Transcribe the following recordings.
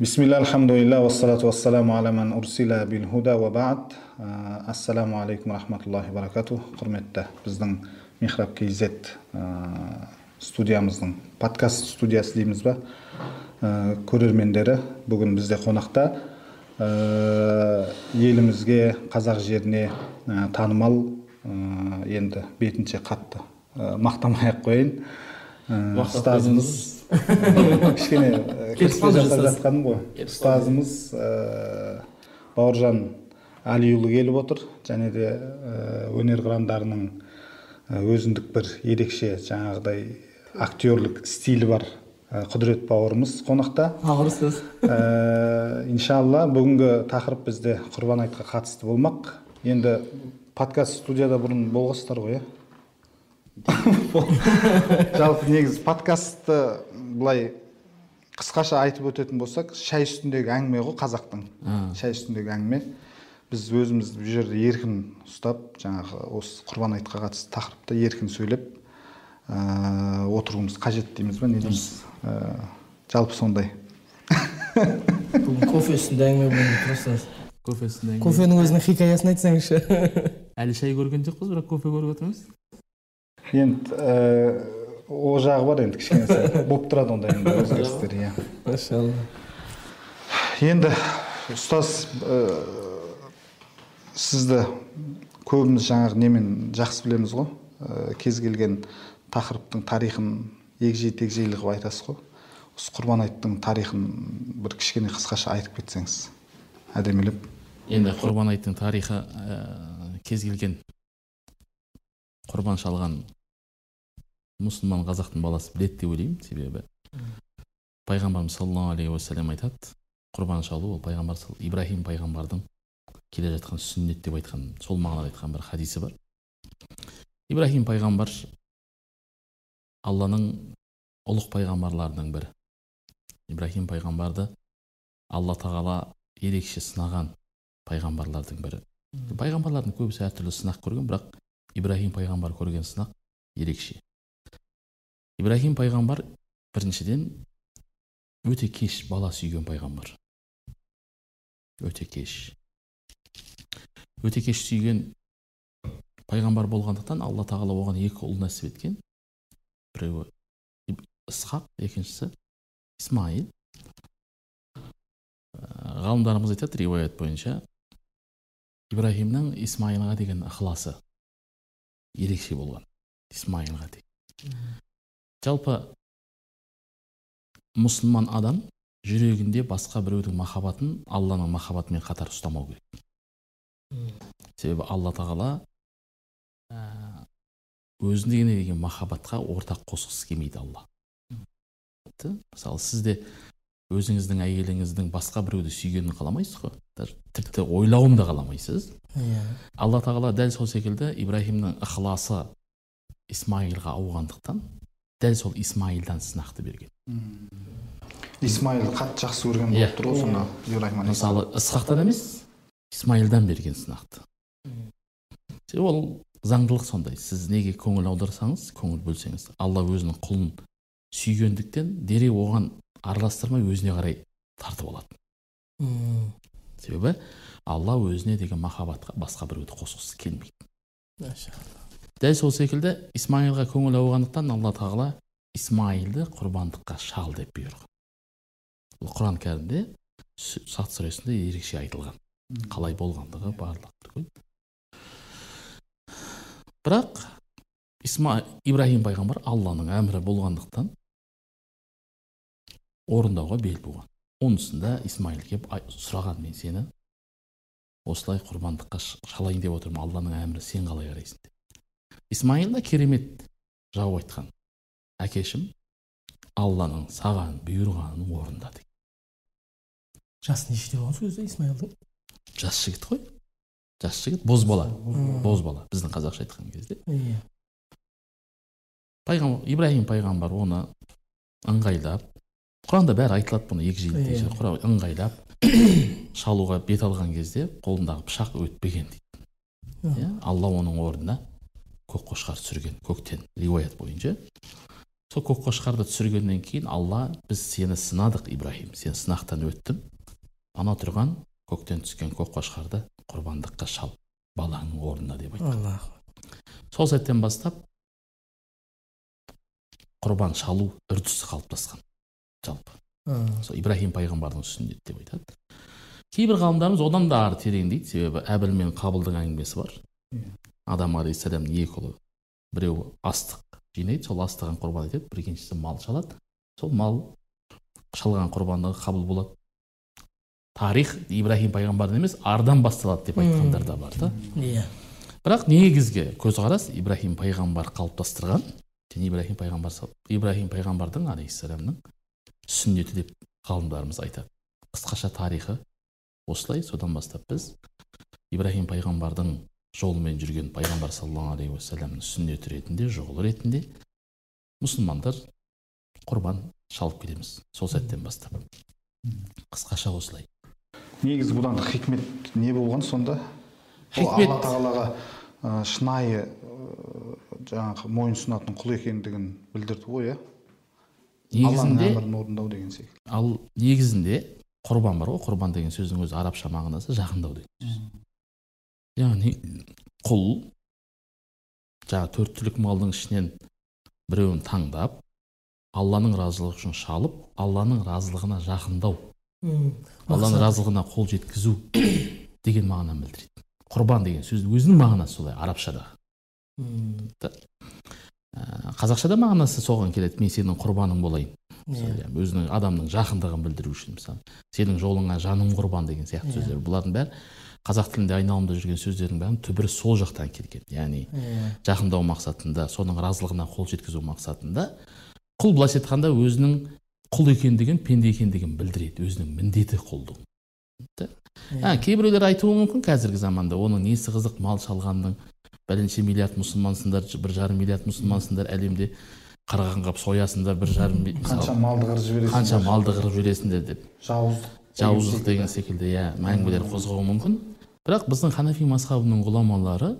бисмилля алхамдулилля уассалату уассаламу аля урсила бил худа уа бад ассаламу алейкум рахматуллахи баракату құрметті біздің михраб kz студиямыздың подкаст студиясы дейміз ба көрермендері бүгін бізде қонақта елімізге қазақ жеріне танымал енді бетінше қатты мақтамай ақ қояйын ұстазымыз кішкене жатқаным ғой. Ұстазымыз бауыржан әлиұлы келіп отыр. Және де өнер қырандарының өзіндік бір ерекше жаңағыдай актерлік стилі бар құдірет бауырымыз қонақта. Ауыр сөз. Иншалла бүгінгі тақырып бізде құрбан айтқа қатысты болмақ. Енді подкаст студияда бұрын болғансыздар ғой иә? Жалпы негізі подкастты былай қысқаша айтып өтетін болсақ шай үстіндегі әңгіме ғой қазақтың. Шай үстіндегі әңгіме. Біз өзімізді бұл жерде еркін ұстап жаңағы осы құрбан айтқа қатысты тақырыпта еркін сөйлеп ә, отыруымыз қажет дейміз ба? Не дейміз? Ә, жалпы сондай. Бүгін кофе үстінде әңгіме болды просто кофе үстінде кофенің өзінің хикаясын айтсаңызшы. Әлі шай көрген жоқпыз бірақ кофе көріп отырмыз. Енді ол жағы бар енді кішкене болып тұрады ондай енді өзгерістер иә. Машалла. Енді ұстаз ә, сізді көбіміз жаңағы немен жақсы білеміз ғой. Ә, кез келген тақырыптың тарихын егжей тегжейлі қылып айтасыз ғой. Осы құрбан айттың тарихын бір кішкене қысқаша айтып кетсеңіз әдемілеп. Енді құрбан айттың тарихы ә, кез келген құрбан шалған мұсылман қазақтың баласы біледі деп ойлаймын себебі. Пайғамбарымыз саллаллаху алейхи уассалам айтады құрбан шалу ол пайғамбар ибраһим пайғамбардың келе жатқан сүннет деп айтқан сол мағынада айтқан бір хадисі бар. Ибраһим пайғамбар алланың ұлық пайғамбарларының бірі. Ибраһим пайғамбарды алла тағала ерекше сынаған пайғамбарлардың бірі. Пайғамбарлардың көбісі әртүрлі сынақ көрген бірақ ибраһим пайғамбар көрген сынақ ерекше. Ибраһим пайғамбар біріншіден өте кеш бала сүйген пайғамбар. Өте кеш. Өте кеш сүйген пайғамбар болғандықтан алла тағала оған екі ұл нәсіп еткен. Біреуі ысқақ екіншісі исмаил. Ғалымдарымыз айтады риуаят бойынша ибраһимнің исмаилға деген ықыласы ерекше болған. Исмаилға деген. Жалпы мұсылман адам жүрегінде басқа біреудің махаббатын алланың махаббатымен қатар ұстамау керек. Себебі алла тағала өзіне деген махаббатқа ортақ қосқысы келмейді алла. Мысалы сізде өзіңіздің әйеліңіздің басқа біреуді сүйгенін қаламайсыз ғой. Даже тіпті ойлауын да қаламайсыз. Иә. Алла тағала дәл сол секілді ибраһимнің ықыласы исмаилға ауғандықтан дәл сол исмаилдан сынақты берген. Исмаил қатты жақсы көрген Иә. болып тұр ғой сонда ибраһим мысалы ысқақтан емес исмаилдан берген сынақты. Ол заңдылық сондай. Сіз неге көңіл аударсаңыз көңіл бөлсеңіз алла өзінің құлын сүйгендіктен дереу оған араластырмай өзіне қарай тартып алады себебі алла өзіне деген махаббатқа басқа біреуді қосқысы келмейді. Машалла. Дәл сол секілді исмаилға көңіл ауғандықтан алла тағала исмаилді құрбандыққа шал деп бұйырған. Бұл құран кәрімде сат сүресінде ерекше айтылған. Қалай болғандығы барлық ғой бірақ исма ибраһим пайғамбар алланың әмірі болғандықтан орындауға бел буған. Онысында исмаил келіп «Ай, сұраған мен сені осылай құрбандыққа шалайын деп отырмын. Алланың әмірі сен қалай қарайсың исмаил да керемет жауап айтқан. Әкешім алланың саған бұйырғанын орында дейді жасы нешеде болған сол кезде исмаилдың? Жас жігіт қой. Жас жігіт бозбала бозбала біздің қазақша айтқан кезде. Иә. Пайғамбар ибраһим пайғамбар оны ыңғайлап құранда бәрі айтылады бұны егжейлі Иә. тегжейлі құран ыңғайлап шалуға бет алған кезде қолындағы пышақ өтпеген дейді. Иә алла оның орнына көк қошқар түсірген көктен риуаят бойынша. Сол көк қошқарды түсіргеннен кейін алла біз сені сынадық ибраһим сен сынақтан өттің. Ана тұрған көктен түскен көк қошқарды құрбандыққа шал балаңның орнына деп айтқан сол сәттен бастап құрбан шалу үрдісі қалыптасқан. Жалпы. Сол ибраһим пайғамбардың сүннеті деп айтады. Кейбір ғалымдарымыз одан да ары тереңдейді себебі әбіл мен қабылдың әңгімесі бар. Адам алейхисаламның екі ұлы біреуі астық жинайды сол астығын құрбан етеді бір екіншісі мал шалады. Сол мал шалған құрбандығы қабыл болады. Тарих ибраһим пайғамбардан емес ардан басталады деп айтқандар да бар да. Иә. Бірақ негізгі көзқарас ибраһим пайғамбар қалыптастырған. Және ибраһим пайғамбар ибраһим пайғамбардың алейхисаламның сүннеті деп ғалымдарымыз айтады. Қысқаша тарихы осылай. Содан бастап біз ибраһим пайғамбардың жолымен жүрген пайғамбар саллаллаху алейхи уассаламның сүннеті ретінде жолы ретінде мұсылмандар құрбан шалып келеміз. Сол сәттен бастап. Қысқаша осылай. Негізі бұдан хикмет не болған сонда? Хикмет- алла тағалаға ә, шынайы ә, жаңағы мойынсұнатын құл екендігін білдірді ғой иә? Негізінде әмірін орындау деген секілді. Ал негізінде құрбан бар ғой. Құрбан деген сөздің өзі арабша мағынасы жақындау деген сөз. Яғни құл жаңағы төрт түлік малдың ішінен біреуін таңдап алланың разылығы үшін шалып алланың разылығына жақындау алланың разылығына қол жеткізу деген мағынаны білдіреді құрбан деген сөздің өзінің мағынасы солай арабшада. Ә, қазақшада мағынасы соған келеді. Мен сенің құрбаның болайын Мысалы, иә, өзінің адамның жақындығын білдіру үшін мысалы сенің жолыңа жаным құрбан деген сияқты сөздер. Бұлардың бәрі қазақ тілінде айналамда жүрген сөздердің бәрінің түбірі сол жақтан келген. Яғни жақындау мақсатында соның разылығына қол жеткізу мақсатында құл былайша айтқанда өзінің құл екендігін пенде екендігін білдіреді өзінің міндеті құлдың. А, кейбіреулер айтуы мүмкін қазіргі заманда. Оның несі қызық? Мал шалғанның бәленше миллиард мұсылмансыңдар бір жарым миллиард мұсылмансыңдар әлемде қараған қап соясыңдар бір жарым қанша малды қырып жібересіңдер? қанша малды қырып жібересіңдер деп. Жауыздық. Жауыздық деген секілді иә әңгімелер қозғауы мүмкін. Бірақ біздің ханафи мазхабының ғұламалары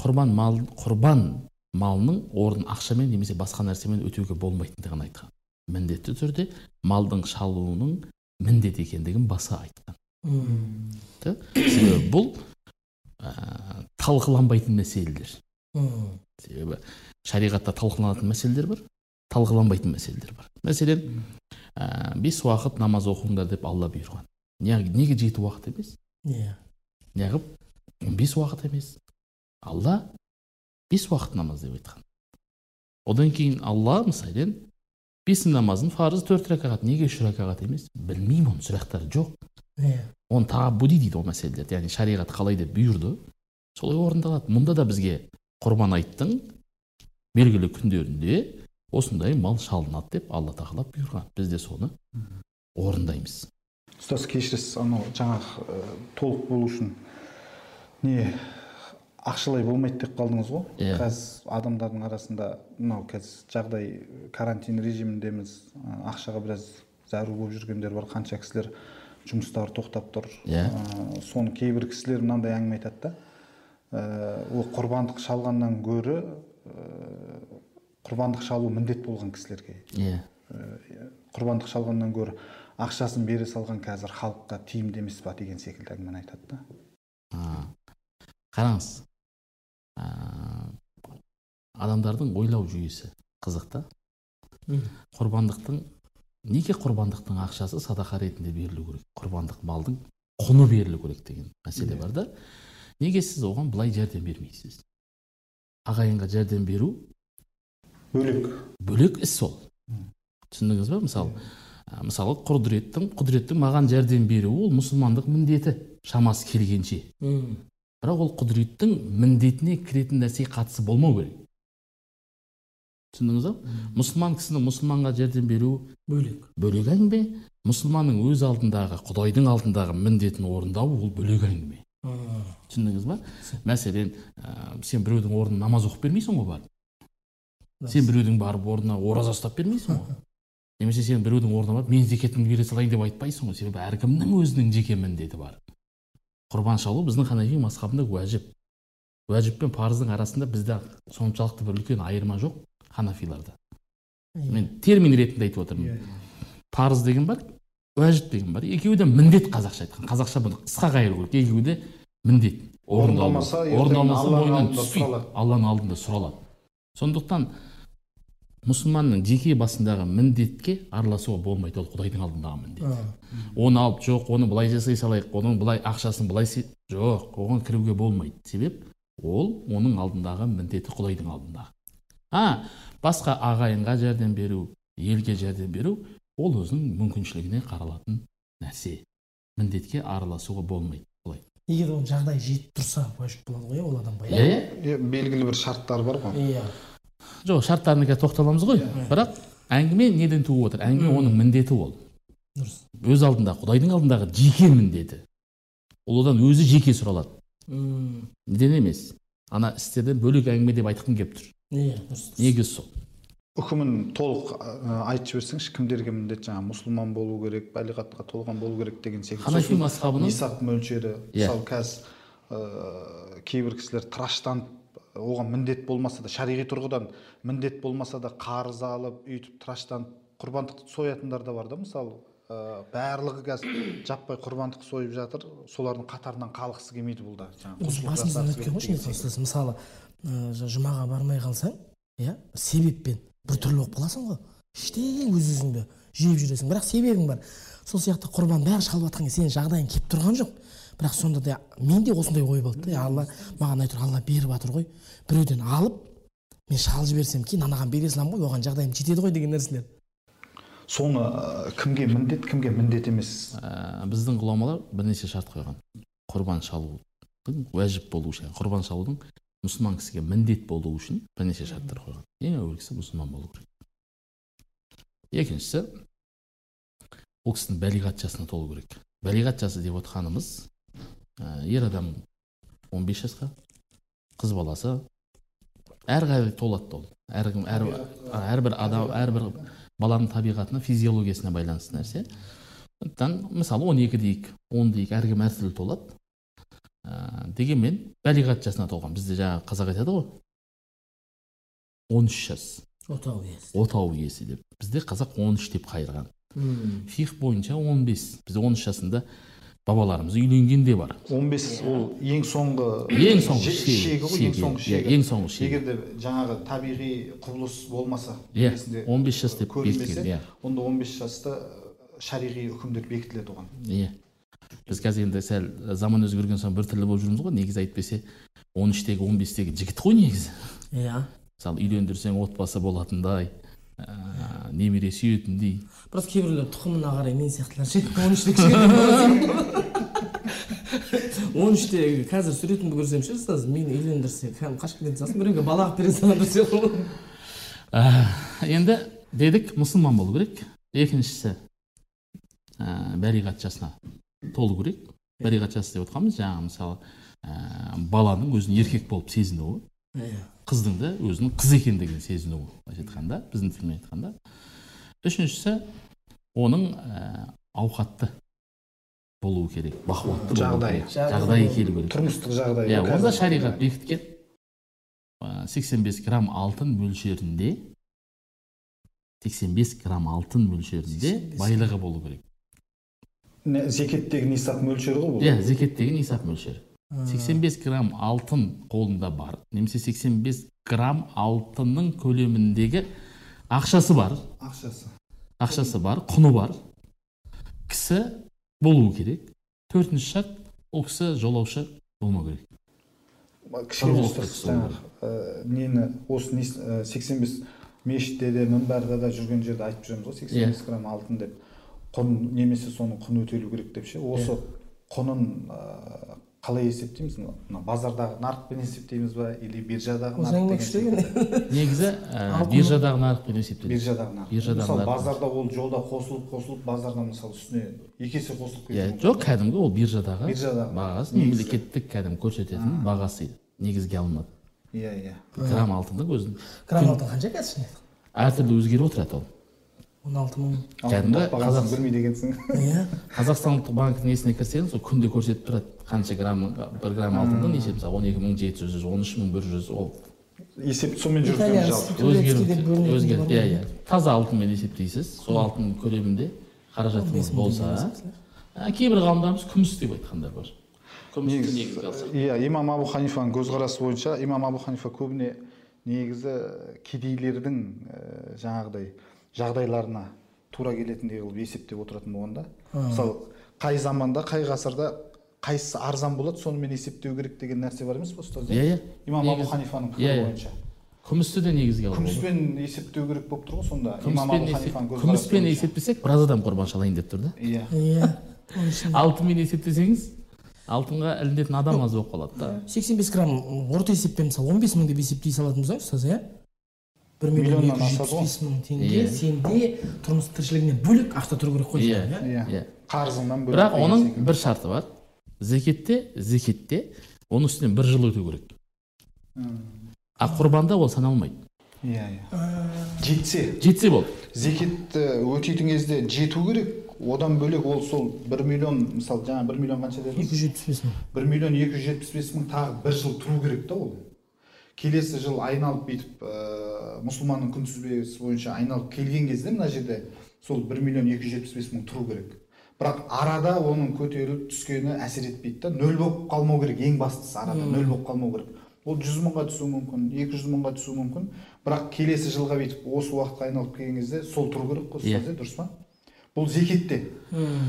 құрбан мал құрбан малының орнын ақшамен немесе басқа нәрсемен өтеуге болмайтындығын айтқан. Міндетті түрде малдың шалуының міндет екендігін баса айтқан. Да? себебі бұл ә, талқыланбайтын мәселелер. Себебі шариғатта талқыланатын мәселелер бар. Талқыланбайтын мәселелер бар. Мәселен ә, бес уақыт намаз оқыңдар деп алла бұйырған. Неге, жеті уақыт емес? Иә неғып он бес уақыт емес. Алла бес уақыт намаз деп айтқан. Одан кейін алла мысален бесін намазын парыз төрт ракағат неге үш ракағат емес? Білмеймін оның сұрақтары жоқ. Иә оны табуди дейді ол мәселелерді яғни шариғат қалай деп бұйырды солай орындалады. Мұнда да бізге құрбан айттың белгілі күндерінде осындай мал шалынады деп алла тағала бұйырған. Біз де соны орындаймыз. Ұстаз кешіресіз анау жаңағы ә, толық болу үшін не ақшалай болмайды деп қалдыңыз ғой? Иә. қазір адамдардың арасында мынау қазір жағдай карантин режиміндеміз ә, ақшаға біраз зәру болып жүргендер бар қанша кісілер жұмыстары тоқтап тұр. Иә. Ә, соны кейбір кісілер мынандай әңгіме айтады да ә, ол құрбандық шалғаннан гөрі ә, құрбандық шалу міндет болған кісілерге. Иә. Құрбандық шалғаннан гөрі ақшасын бере салған қазір халыққа тиімді емес па деген секілді әңгімені айтады да. А, қараңыз ә, адамдардың ойлау жүйесі қызық та. Құрбандықтың неге құрбандықтың ақшасы садақа ретінде берілу керек? Құрбандық малдың құны берілу керек деген мәселе бар да. Неге сіз оған былай жәрдем бермейсіз? Ағайынға жәрдем беру бөлек. Бөлек іс ол түсіндіңіз ба мысалы ә, мысалы құдіреттің құдіреттің маған жәрдем беруі ол мұсылмандық міндеті шамасы келгенше. Бірақ ол құдіреттің міндетіне кіретін нәрсеге қатысы болмау керек. Түсіндіңіз ба мұсылман кісінің мұсылманға жәрдем беруі бөлек. бөлек әңгіме. Мұсылманның өз алдындағы құдайдың алдындағы міндетін орындауы ол бөлек әңгіме. Түсіндіңіз ба мәселен ә, сен біреудің орнына намаз оқып бермейсің ғой барып. Сен біреудің барып орнына ораза ұстап бермейсің ғой. Немесе сен біреудің орнына барып мен зекетімді бере салайын деп айтпайсың ғой. Себебі әркімнің өзінің жеке міндеті бар. Құрбан шалу біздің ханафи мазхабында уәжіп. Уәжіп пен парыздың арасында бізде соншалықты бір үлкен айырма жоқ ханафиларда. Мен термин ретінде айтып отырмын. Парыз деген бар уәжіп деген бар. Екеуі де міндет қазақша айтқан. Қазақша бұны қысқа қайыру керек екеуі де міндет Орындалмаса, орындалмаса мойнынан түспейді. алланың алдында сұралады. Сондықтан мұсылманның жеке басындағы міндетке араласуға болмайды ол құдайдың алдындағы міндет. Оны алып жоқ оны былай жасай салайық оның былай ақшасын былай жоқ оған кіруге болмайды. Себеп ол оның алдындағы міндеті құдайдың алдындағы. А басқа ағайынға жәрдем беру елге жәрдем беру ол өзінің мүмкіншілігіне қаралатын нәрсе. Міндетке араласуға болмайды. Былай егер оның жағдайы жетіп тұрса уәжіп болады ғой иә ол адамға иә белгілі бір шарттар бар ғой. Иә. Жоқ шарттарына қазір тоқталамыз ғой. Бірақ әңгіме неден туып отыр? Әңгіме оның міндеті ол дұрыс. Өз алдында құдайдың алдындағы жеке міндеті. Ол одан өзі жеке сұралады. Неден емес? Ана істерден бөлек әңгіме деп айтқым келіп тұр. Иә дұрыс негізі сол. Үкімін толық айтып жіберсеңізші кімдерге міндет жаңағы мұсылман болу керек балиғатқа толған болу керек деген секілді. Ханафи Сосын мазхабының нисап мөлшері Иә. мысалы қазір ә, кейбір кісілер тыраштанып оған міндет болмаса да шариғи тұрғыдан міндет болмаса да қарыз алып өйтіп тыраштанып құрбандықты соятындар да бар да мысалы. Ә, барлығы қазір жаппай құрбандық сойып жатыр солардың қатарынан қалғысы келмейді бұл да. жаңағы мысалы жа- жұмаға бармай қалсаң иә себеппен біртүрлі болып қаласың ғой. Іштей өз өзіңді жеп жүресің. Бірақ себебің бар. Сол сияқты құрбан бәрі шалып жатқан кезде сенің жағдайың келіп тұрған жоқ. Бірақ сонда да менде осындай ой болды да. «Е, алла маған әйтеуір алла беріп жатыр ғой біреуден алып мен шалып жіберсем кейін анаған бере саламын ғой оған жағдайым жетеді ғой деген нәрселер. Соны кімге міндет кімге міндет емес? Ә, біздің ғұламалар бірнеше шарт қойған. Құрбан шалудың уәжіп болу үшін құрбан шалудың мұсылман кісіге міндет болу үшін бірнеше шарттар қойған. Ең әуелгісі мұсылман болу керек. Екіншісі ол кісінің бәлиғат жасына толу керек. Бәлиғат жасы деп отқанымыз ә, ер адам 15 жасқа қыз баласы. Әрқайсысы толады ол. Әркім әр, әрбір адам әрбір баланың табиғатына физиологиясына байланысты нәрсе. Сондықтан мысалы 12 дейік 10 дейік әркім әртүрлі толады. Ә, дегенмен бәлиғат жасына толған. Бізде жаңағы қазақ айтады ғой. 13 жас. Отау иесі. Отау иесі деп. Бізде қазақ 13 деп қайырған. Фих бойынша 15 бізде 13 жасында бабаларымыз үйленген де бар 15 ол ең соңғы ең соңғы шегі, ғой ең соңғы иә, шегі. ең соңғы шегі. егер де жаңағы табиғи құбылыс болмаса иә несінде 15 жас деп бекіткен иә. онда 15 жаста шариғи үкімдер бекітіледі оған. Иә. Біз қазір енді сәл заман өзгерген соң біртүрлі болып жүрміз ғой негізі әйтпесе 13-тегі 15-тегі жігіт қой негізі. Иә. Мысалы үйлендірсең отбасы болатындай ә, немере сүйетіндей просто кейбіреулер тұқымына қарай мен сияқтылар. Ше он үште он үштегі қазір суретімді көрсем ше ұстаз мені үйлендірсе кәдімгі қашып кететін сияқтымын біреуге бала алып бере салған сияқты Ә, енді дедік мұсылман болу керек. Екіншісі ә, бәлиғат жасына толу керек. Бәлиғат жасы деп отқанымыз жаңағы мысалы ә, баланың өзін еркек болып сезінуі. Иә. Қыздың да өзінің қыз екендігін сезінуі былайша айтқанда біздің тілмен айтқанда. Үшіншісі оның ә, ауқатты болуы керек бақуатты Жағдайы. жағдайы. Келу керек. Тұрмыстық жағдай иә онда шариғат бекіткен ә, 85 грамм алтын мөлшерінде 85 грамм алтын мөлшерінде 85 байлығы болу керек. Не, зекеттегі нисап мөлшері ғой бұл. Иә зекеттегі нисап мөлшері. 85 грамм алтын қолында бар. Немесе 85 грамм алтынның көлеміндегі ақшасы бар. Ақшасы. Ақшасы бар құны бар. Кісі болуы керек. Төртінші шарт ол кісі жолаушы болмау керек. Кішкене жаңағы нені осы ә, 85 мешітте де мінбарда да жүрген жерде айтып жүреміз ғой 85 Иә. грамм алтын деп. Құн немесе соның құны өтелу керек деп ше. Осы құнын ә, қалай есептейміз? Мына базардағы нарықпен есептейміз ба или биржадағы нарық негізі Алтын- биржадағы нарықпен есептеледі биржадағы нарық. Биржадағы мысалы базарда ол жолда қосылып қосылып базардан мысалы үстіне екі есе қосылып иә жоқ кәдімгі ол биржадағы Биржадағы. бағасы мемлекеттік кәдімгі көрсететін бағасы негізге алынады. Иә иә. Грамм алтынның өзін грамм алтын қанша қазір әртүрлі өзгеріп отырады ол. Он алты мың. Кәдімгі білмейді екенсің иә қазақстан ұлттық банкінің несіне кірсеңіз ол күнде көрсетіп тұрады. Қанша грамм бір грамм алтынның неше мысалы он екі мың жеті жүз он үш мың бір жүз ол есепті сонымен жүргіземіз иә иә. Таза алтынмен есептейсіз. Сол алтын көлемінде қаражатыңыз болса кейбір ғалымдарымыз күміс деп айтқандар бар. Иә имам абу ханифаның көзқарасы бойынша имам абу ханифа көбіне негізі кедейлердің ә, жаңағыдай жағдайларына тура келетіндей қылып есептеп отыратын болған да. Мысалы қай заманда қай ғасырда қайсысы арзан болады сонымен есептеу керек деген нәрсе бар емес пе ұстаз? Иә иә. Имам абу ханифаның иә, пікірі иә. бойынша. Күмісті де негізге болады. күміспен есептеу керек болып тұр ғой сонда. Күміспен күміспен есептесек біраз адам құрбан шалайын деп тұр да. Иә. Иә алтынмен есептесеңіз алтынға ілінетін адам аз болып қалады да. 85 грамм орта есеппен мысалы 15 мың деп есептей салатын болсақ ұстаз иә? Бір миллион Миллионнан екі жүз асады ғой. жетпіс бес мың теңге Иә. сенде тұрмыс тіршілігінен бөлек ақша тұру керек қой Иә. иә. иә. Қарызыңнан бөлек бірақ оның секілді. бір шарты бар. Зекетте зекетте оның үстінен бір жыл өту керек. А құрбанда ол саналмайды. Иә иә. Жетсе. Жетсе болды. Зекетті өтейтін кезде жету керек. Одан бөлек ол сол бір миллион мысалы жаңа бір миллион қанша екі дедіңіз жүз жетпіс бес мың. Бір миллион екі жүз жетпіс бес мың тағы бір жыл тұру керек та ол. Келесі жыл айналып бүйтіп ә, мұсылманның күнтізбесі бойынша айналып келген кезде мына жерде сол бір миллион екі жүз жетпіс бес мың тұру керек. Бірақ арада оның көтеріліп түскені әсер етпейді да. Нөл болып қалмау керек ең бастысы арада нөл болып қалмау керек. Ол жүз мыңға түсуі мүмкін екі жүз мыңға түсуі мүмкін. Бірақ келесі жылға бүйтіп осы уақытқа айналып келген кезде сол тұру керек қой Иә. ұстаз иә дұрыс па? Бұл зекетте.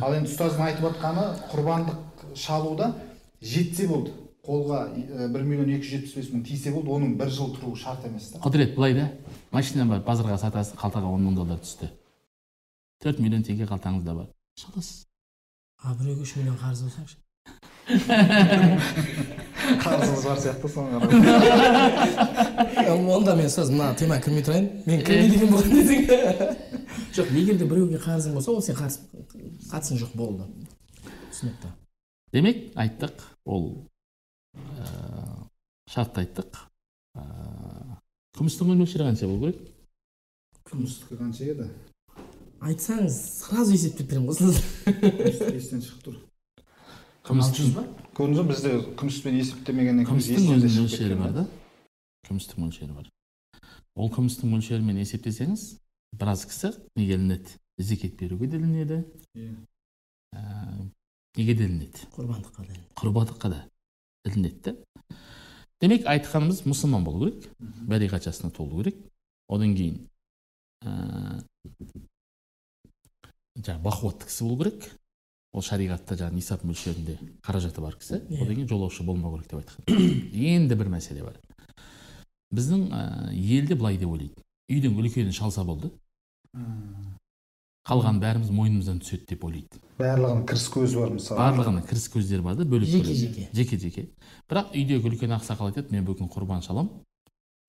Ал енді ұстаздың айтып жатқаны құрбандық шалуда жетсе болды. Қолға бір миллион екі жүз жетпіс бес мың тисе болды оның бір жыл тұруы шарт емес та. Құдірет былай да? Машина бар базарға сатасыз қалтаға он мың доллар түсті. Төрт миллион теңге қалтаңызда бар. Шаласыз. А біреуге үш миллион қарыз болса ше қарызыңыз бар сияқты соған қарап. Онда мен ұстаз мына темаға кірмей тұрайын мен кірмей деген болған десең. Жоқ егер де біреуге қарызың болса ол сен қатысың жоқ болды. Түсінікті. Демек айттық ол. Шартты айттық ә, күмістің мөлшері қанша болу керек? Күмістікі қанша еді? Айтсаңыз сразу есептеп беремін ғой естен шығып тұр. Алты жүз ба? Көрдіңіз ба бізде күміспен есептемегеннен кейін күмістің естен де өз шығып мөлшері бар да? Күмістің мөлшері бар. Ол күмістің мөлшерімен есептесеңіз біраз кісі неге ілінеді? Зекет беруге де ілінеді. Иә. ә, неге де ілінеді? Құрбандыққа да құрбандыққа да. Ілінеді да демек айтқанымыз мұсылман болу керек бәлиғат жасына толу керек. Одан кейін ә, жаңағы бақуатты кісі болу керек. Ол шариғатта жаңағы нисап мөлшерінде қаражаты бар кісі. Иә. одан кейін жолаушы болмау керек деп айтқан. Енді бір мәселе бар. Біздің ә, елде былай деп ойлайды үйдің үлкені шалса болды. Қалған бәріміз мойнымыздан түседі деп ойлайды. Барлығының кіріс көзі бар мысалы. Барлығының кіріс көздері бар да бөлек Жеке жеке. жеке жеке. Бірақ үйдегі үлкен ақсақал айтады мен бүгін құрбан шаламын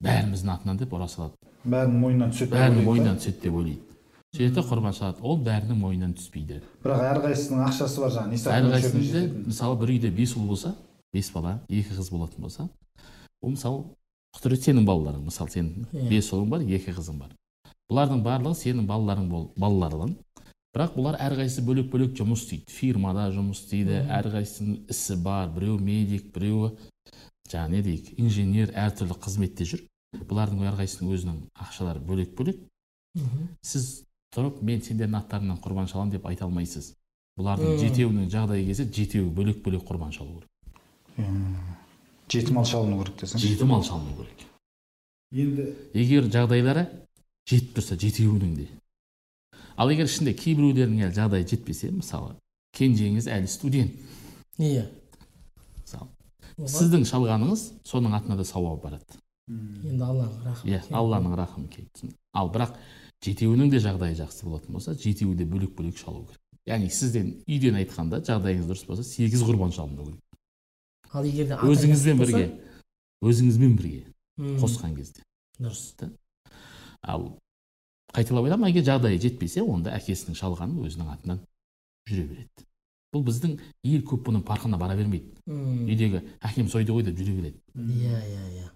бәріміздің атынан деп ұра салады. Бәрінің мойнынан түседі деп бәрінің мойнынан түседі деп ойлайды. Сөйтеді де құрбан шалады ол бәрінің мойнынан түспейді бірақ әрқайсысының ақшасы бар жаңағы жететін. мысалы бір үйде бес ұл болса бес бала екі қыз болатын болса ол мысалы құдірет сенің балаларың мысалы сенің Иә. бес ұлың бар екі қызың бар. Бұлардың барлығы сенің балаларың бол балаларың. Бірақ бұлар әрқайсысы бөлек бөлек жұмыс істейді. Фирмада жұмыс істейді. Әрқайсысының ісі бар. Біреу медик біреуі жаңағы не дейік инженер әртүрлі қызметте жүр. Бұлардың әрқайсысының өзінің ақшалары бөлек бөлек сіз тұрып мен сендердің аттарыңнан құрбан шаламын деп айта алмайсыз. Бұлардың жетеуінің жағдайы келсе жетеуі бөлек бөлек құрбан шалу керек. Жеті мал шалыну керек десең. Жеті мал шалыну керек. Енді егер жағдайлары жетіп тұрса жетеуінің де ал егер ішінде кейбіреулерінің әлі жағдайы жетпесе мысалы кенжеңіз әлі студент. Иә. Мысалы сіздің шалғаныңыз соның атына да сауап барады. Енді алланың рахмы иә алланың рахымы келіп ал бірақ жетеуінің де жағдайы жақсы болатын болса жетеуі де бөлек бөлек шалу керек. Яғни сізден үйден айтқанда жағдайыңыз дұрыс болса сегіз құрбан шалыну керек. Ал егер де өзіңізбен бірге. Өзіңізбен бірге қосқан кезде. Дұрыс. Ал қайталап айтамын егер жағдайы жетпесе онда әкесінің шалғанын өзінің атынан жүре береді. Бұл біздің ел көп бұның парқына бара бермейді. Мм, үйдегі әкем сойды ғой деп жүре береді. Иә иә иә.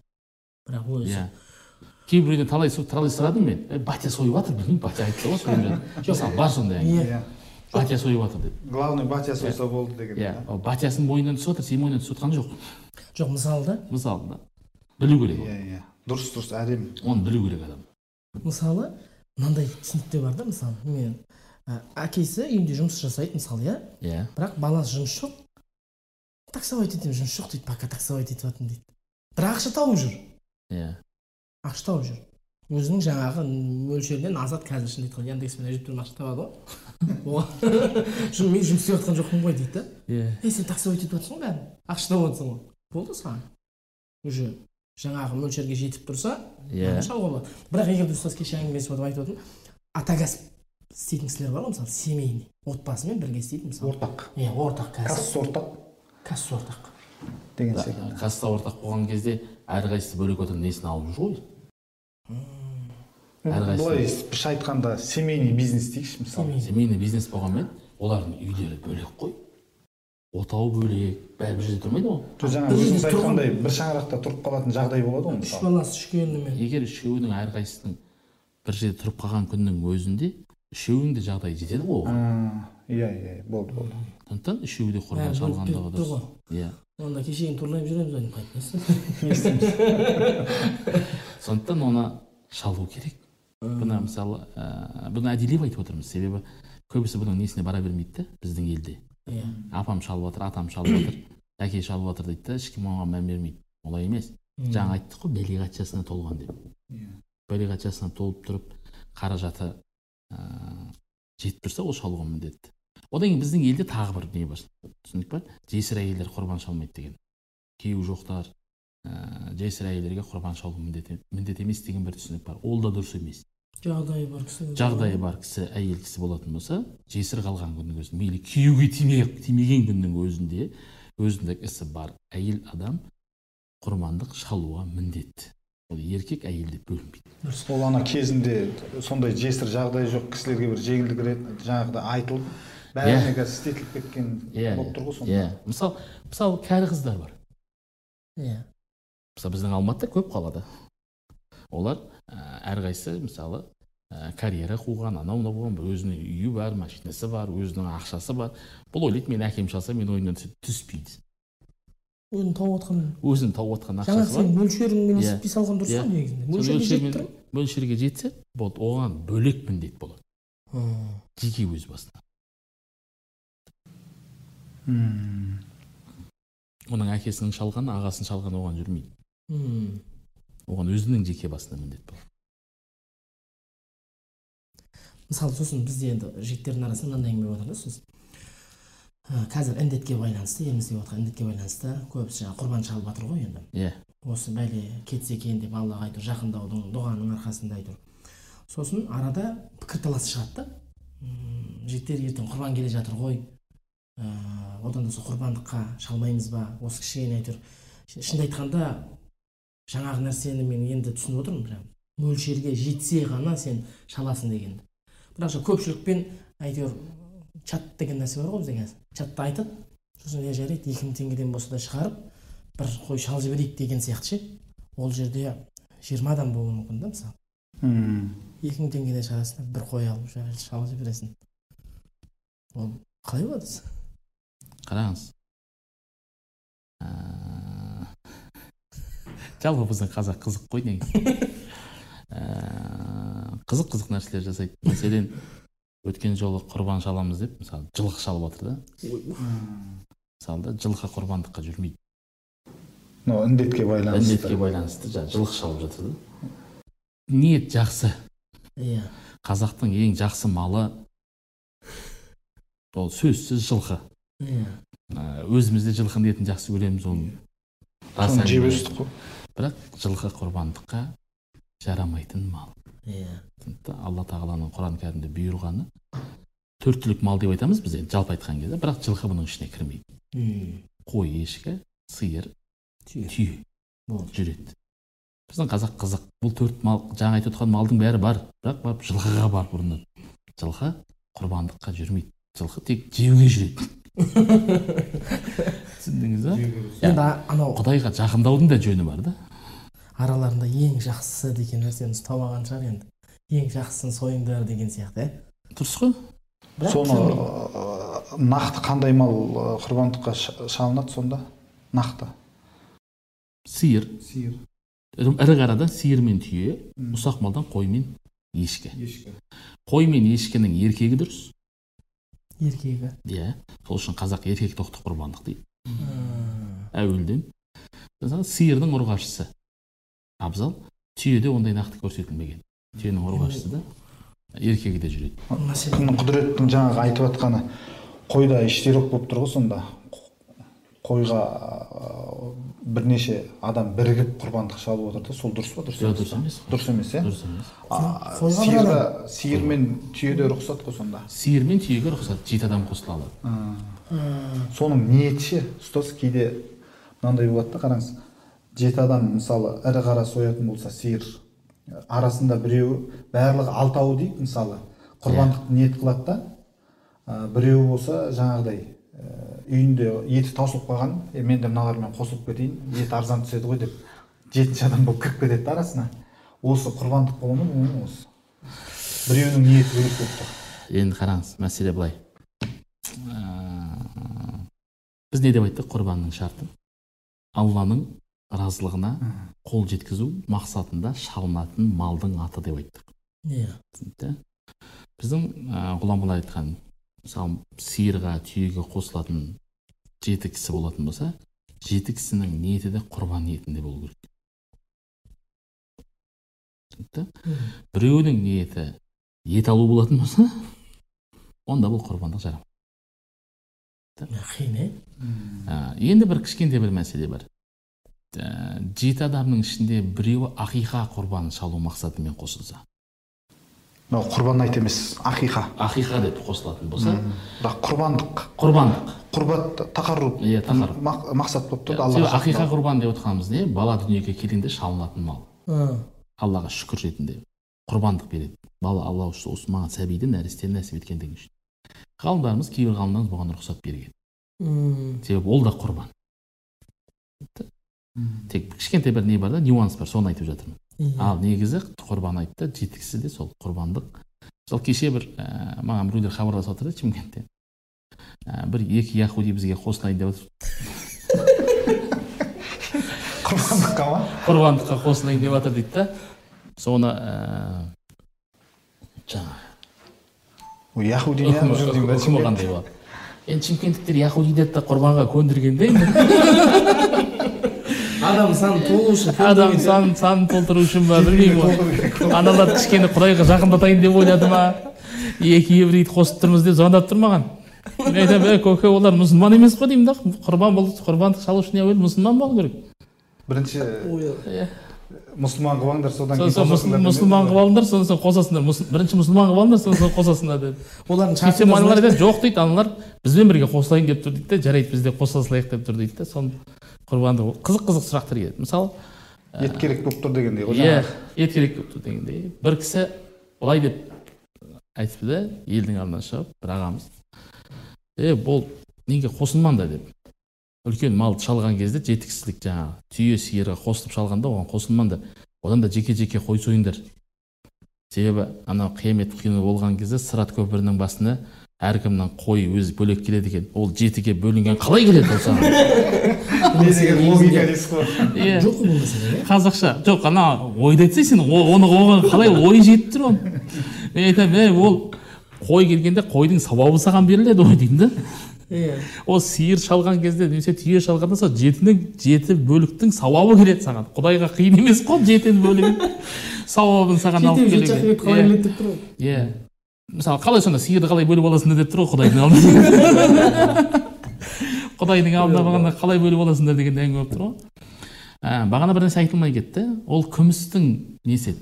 Бірақ өзі иә. кейбіреуден талай су- талай сұрадым мен. «Е, батя сойып жатыр білмеймін батя айтты ғой сойып жатыр мысалы бар сондай әңгіме. Иә. иә батя сойып жатыр деп. Главный батя сойса болды деген иә. батясының мойнынан түсіп жатыр сенің мойнынан түсіп жатқан жоқ. Жоқ мысалы да. Мысалы да. Білу керек иә иә. Дұрыс дұрыс. Әдемі оны білу керек адам. Мысалы мынандай түсінік те бар да мысалы мен ә, әкесі үйінде жұмыс жасайды мысалы иә? Иә. Бірақ баласы жұмыс жоқ. Таксовать етемін жұмыс жоқ дейді пока таксовать етіп жатырмын дейді. Бірақ ақша тауып жүр. Иә. Ақша тауып жүр. Өзінің жаңағы мөлшерінен азат қазір шын айтқанда яндекспен әжептәуір ақша табады ғой. Оған. Мен жұмыс істеп жатқан жоқпын ғой дейді да. Иә. Ей сен таксовать етіп жатрсың ғой бәрін. Ақша тауып жатрсың ғой. Болды саған. Уже. Жаңағы мөлшерге жетіп тұрса иә. шалуға болады. Бірақ егер де ұстаз кеше әңгімелесіп отырып айтып отырмын ата кәсіп істейтін кісілер бар ғой мысалы семейный отбасымен бірге істейтін мысалы? Ортақ. Иә ортақ кәсіп касса ортақ. Кәсіп ортақ. Деген секілді. касса ортақ болған кезде әрқайсысы бөлек отырып несін алып жүр ғой? Әрқайсысы- былай бірше айтқанда семейный бизнес дейікші мысалы. Семейный. Семейный бизнес болғанмен олардың үйлері бөлек қой. Отауы бөлек бәрі бір жерде тұрмайды ғой. Жоқ жаңа өзіңіз айтқандай бір шаңырақта тұрып қалатын жағдай болады ғой үш баласы үш келінімен егер үшеуінің әрқайсысының бір жерде тұрып қалған күннің өзінде үшеуінің де жағдайы жетеді ғой оған. А, иә иә болды болды. Сондықтан үшеуі де құрбан шалғандығы дұрыс ғой. иә. Онда кешегін турлайып жүреміз ғой сондықтан оны шалу керек. Бұны мысалы бұны әдейілеп айтып отырмыз. Себебі көбісі бұның несіне бара бермейді да біздің елде. Иә апам шалып жатыр атам шалып жатыр әке шалып жатыр дейді да ешкім оған мән бермейді. Олай емес. Жаңа айттық қой бәлиғат жасына толған деп. Бәлиғат жасына толып тұрып қаражаты ә, жетіп тұрса ол шалуға міндетті. Одан кейін біздің елде тағы бір не бар? Түсінік па жесір әйелдер құрбан шалмайды деген. Күйеуі жоқтар ә, жесір әйелдерге құрбан шалу міндет, міндет емес деген бір түсінік бар. Ол да дұрыс емес. Жағдайы бар кісі жағдайы бар кісі әйел кісі болатын болса жесір қалған күннің өзінде мейлі күйеуге тимей тимеген күннің өзінде өзіндік ісі бар әйел адам құрбандық шалуға міндетті ол еркек әйел деп бөлінбейді. Ол ана кезінде сондай жесір жағдай жоқ кісілерге бір жеңілдік рет жаңағыдай айтылып бәріне қазір істетіліп кеткен иә болып тұр ғой сонда. иә. Мысалы мысалы кәрі қыздар бар. Иә. Мысалы біздің алматыда көп қалада. Олар әрқайсысы мысалы ә, карьера қуған анау мынау болған өзінің үйі бар машинасы бар өзінің ақшасы бар. Бұл ойлайды мен әкем шалса мен ойымнан түс- түспейді өзің тауып жатқан өзінің тауып жатқан жаңа ақшасы сен бар. мөлшеріңмен Иә. есептей салған дұрыс Иә. қой негізінде? Сол мөлшерге жетіп тұр мөлшерге жетсе болды оған бөлек міндет болады. Жеке өз басына. Оның әкесінің шалғаны ағасының шалғаны оған жүрмейді. Оған өзінің жеке басына міндет болады. Мысалы сосын бізде енді жігіттердің арасында мынандай әңгіме болып жатыр да сосын ә, қазір індетке байланысты елімізде болып жатқан індетке байланысты көбісі жаңағы құрбан шалып жатыр ғой енді. Иә. Осы бәле кетсе екен деп аллаға әйтеуір жақындаудың дұғаның арқасында әйтеуір сосын арада пікірталас шығады да. Жігіттер ертең құрбан келе жатыр ғой. Ә, одан да сол құрбандыққа шалмаймыз ба? Осы кішкене әйтеуір. Шынымды айтқанда жаңағы нәрсені мен енді түсініп отырмын прям мөлшерге жетсе ғана сен шаласың дегенді бірақ жаңа көпшілікпен әйтеуір чат деген нәрсе бар ғой бізде қазір. Чатта айтады сосын иә жарайды екі мың теңгеден болса да шығарып бір қой шалып жіберейік деген сияқты ше. Ол жерде жиырма адам болуы мүмкін да мысалы. Мм. екі мың теңгеден шығарасың да бір қой алып шалып жібересің. Ол қалай болады? Қараңыз. Ә... жалпы біздің қазақ қызық қой негізі. Ә... қызық қызық нәрселер жасайды. Мәселен өткен жолы құрбан шаламыз деп мысалы жылқы шалып жатыр да. Мысалы да жылқы құрбандыққа жүрмейді. Мынау індетке байланысты. Індетке байланысты жаңағы жылқы шалып жатыр да. Ниет жақсы. Иә. Қазақтың ең жақсы малы ол сөзсіз жылқы. Иә. Ә, өзіміз де жылқының етін жақсы көреміз оны жеп өстік қой. Бірақ жылқы құрбандыққа жарамайтын мал. Иә. Сондықтан алла тағаланың құран кәрімде бұйырғаны төрт түлік мал деп айтамыз біз енді жалпы айтқан кезде бірақ жылқы бұның ішіне кірмейді. Қой ешкі сиыр түйе. түйе. Болды. Жүреді. Біздің қазақ қызық. Бұл төрт мал жаңа айтып отқан малдың бәрі бар. Бірақ барып жылқыға барып ұрынады жылқы құрбандыққа жүрмейді. Жылқы тек жеуге жүреді. Түсіндіңіз ба? Енді анау құдайға жақындаудың да жөні бар да. Араларында ең жақсысы деген нәрсені ұстап алған шығар енді. Ең жақсысын сойыңдар деген сияқты иә дұрыс қой. Бірақ соны нақты қандай мал құрбандыққа шалынады сонда? Нақты. Сиыр. Сиыр. Ірі қарадан сиыр мен түйе ұсақ малдан қой мен ешкі. Қой мен ешкінің еркегі дұрыс. Еркегі. Иә сол үшін қазақ еркек тоқты құрбандық дейді. Әуелден. Мысалы сиырдың ұрғашысы. Абзал. Түйеде ондай нақты көрсетілмеген. Түйенің ұрғашысы да еркегі де жүреді. Мәселе кімнің құдіреттің жаңағы айтып жатқаны қойда іштерек болып тұр ғой сонда. Қойға ә, бірнеше адам бірігіп құрбандық шалып отыр да сол дұрыс па дұрыс жоқ емес дұрыс емес. Дұрыс емес иә? Дұрыс емес. Сиыр мен түйеде рұқсат қой сонда. Сиыр мен түйеге рұқсат жеті адам қосыла алады. Соның ниеті ше? Ұстаз кейде мынандай болады да қараңыз. Жеті адам мысалы ірі қара соятын болса сиыр арасында біреуі барлығы алтауы дейік мысалы құрбандықты ниет қылады да ә, біреуі болса жаңағыдай ә, үйінде еті таусылып қалған е мен де мыналармен қосылып кетейін ет арзан түседі ғой деп жетінші адам болып кіріп кетеді да арасына. Осы құрбандық бола ма осы. Біреуінің ниеті бөлек болып тұр. Енді қараңыз мәселе былай. Ә, біз не деп айттық? Құрбанның шарты. Алланың разылығына қол жеткізу мақсатында шалынатын малдың аты деп айттық. Иә. түсінікті? Біздің ғұламалар айтқан мысалы сиырға түйеге қосылатын жеті кісі болатын болса жеті кісінің ниеті де құрбан ниетінде болу керек. түсінікті? Біреуінің ниеті ет алу болатын болса онда бұл құрбандық жарамайды қиын иә енді бір кішкентай бір мәселе бар. Жеті адамның ішінде біреуі ақиқа құрбанын шалу мақсатымен қосылса. Мынау құрбан айт емес ақиқа. Ақиқа деп қосылатын болса. Бірақ құрбандық. Құрбандық. Құрбат тақарруб Иә, мақсат болып тұр себебі аллаға ақиқа құрбан деп отырғанымыз не? Бала дүниеге келгенде шалынатын мал. Аллаға шүкір ретінде құрбандық береді. Бала алла осы осы маған сәбиді нәрестені нәсіп еткендігі үшін. Ғалымдарымыз кейбір ғалымдарымыз бұған рұқсат берген. Себебі ол да құрбан. Тек кішкентай бір не бар да нюанс бар соны айтып жатырмын. Ал негізі құрбан айтта жеті кісі де сол құрбандық. Мысалы кеше бір ә, маған біреулер хабарласып жатыр да шымкенттен ә, бір екі яхуди бізге қосылайын деп жатыр құрбандыққа ма? Құрбандыққа қосылайын деп жатыр дейді да. Соны ә, жаңағы яхуди жүр деймін да қандай болады енді шымкенттіктер яхудиді де құрбанға көндірген де енді. адам саны толу үшін адам санын санын толтыру үшін ба білмеймін аналар кішкене құдайға жақындатайын деп ойлады ма? Екі еврейді қосып тұрмыз деп звондап тұр маған. Мен айтамын ей көке олар мұсылман емес қой деймін да құрбан бол құрбандық шалу үшін әуелі мұсылман болу керек? Бірінші Иә. мұсылман содан сосын қосасыңдар мұсыл- демеді мұсылман қылып алыңдар сосын қосасыңдар Мұсыл- бірінші мұсылман қылып алыңдар сосын қосасыңдар деп олардың сөйтсем шарты аналар айтады жоқ дейді аналар бізбен бірге қосылайын деп тұр дейді да жарайды біз де қоса салайық деп тұр дейді да соны құрбандық қызық қызық сұрақтар келеді. Мысалы ет керек болып тұр дегендей ғой иә ет керек болып тұр дегендей. бір кісі былай деп айтыпты да елдің алдына шығып бір ағамыз е бол неге қосылмаңдар деп. Үлкен малды шалған кезде жеті кісілік жаңағы түйе сиырға қосылып шалғанда оған қосылмаңдар одан да жеке жеке қой сойыңдар себебі анау қиямет күні болған кезде сырат көпірінің басына әркімнің қойы өзі бөлек келеді екен. Ол жетіге бөлінген қалай келеді ол саған не деген логика дейсіз ғой. Иә жоқ қой бұл мәселе қазақша. Жоқ ана ойды айтсай сен оны оған қалай ой жетіп тұр оның мен айтамын ей ол қой келгенде қойдың сауабы саған беріледі ғой деймін да. Иә ол сиыр шалған кезде немесе түйе шалғанда сол жетінің жеті бөліктің сауабы келеді саған. Құдайға қиын емес қой жетіні бөлігін. Сауабын саған алып ақиқат қалай келеді деп тұр ғой иә мысалы қалай сонда сиырды қалай бөліп аласыңдар деп тұр ғой құдайдың алдында құдайдың алдына барғанда қалай бөліп аласыңдар деген әңгіме болып тұр ғой ә, бағана бір нәрсе айтылмай кетті ол күмістің несі еді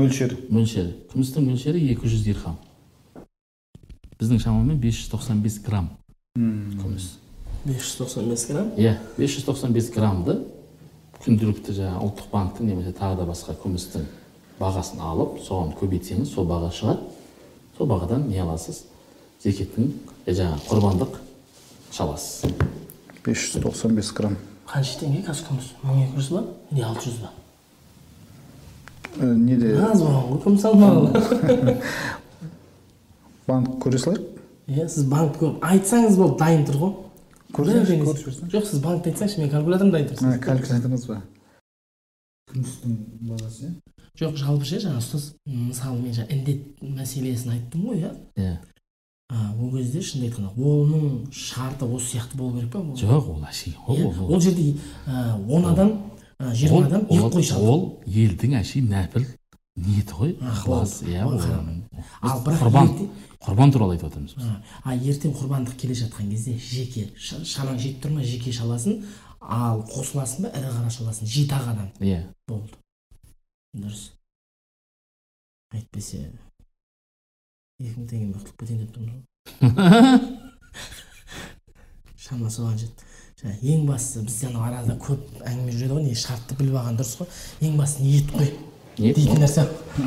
мөлшері мөлшері күмістің мөлшері 200 дирхам біздің шамамен 595 грамм күміс бес жүз тоқсан бес грамм иә 595 граммды күнделікті жаңағы ұлттық банктің немесе тағы да басқа күмістің бағасын алып соған көбейтсеңіз сол баға шығады. Сол бағадан не аласыз? Зекеттің жаңағы құрбандық шаласыз. 595 грамм. Қанша теңге қазір күміс мың екі жүз ба? Или алты жүз ба? Ә, неде? Аз болған ғой күміс алмағалы банк көре салайық. Иә сіз банкті көріп айтсаңыз болды дайын тұр ғой. Көрсеңізші жоқ сіз банкті айтсаңызшы мен калькуляторым дайын тұр калькуляторыңыз ба күмістің баласы иә? Жоқ жалпы ше жаңағы ұстаз мысалы мен жаңа індет мәселесін айттым ғой иә? Иә. Ол кезде шынымды айтқанда оның шарты осы сияқты болу керек па жоқ ол әшейін. Ол- иә, ол- жерде он адам жиырма адам екі қой шалды ол елдің әшейін нәпіл ниеті ғой. Ықылас иә ал бірақ құрбан құрбан туралы айтып отырмыз біз. а, ертең құрбандық келе жатқан кезде жеке ша- шанаң жетіп тұр ма? Жеке шаласың ал қосыласың ба? ірі қара шаласың жеті ақ адам. Иә. Болды. Дұрыс әйтпесе екі мың теңгеме құтылып кетейін деп тұрмын ғой шама соған жетті. Жаңа ең бастысы бізде анау арада көп әңгіме жүреді ғой не шартты біліп алған дұрыс қой. Ең бастысы ниет қой Ниет дейтін нәрсе.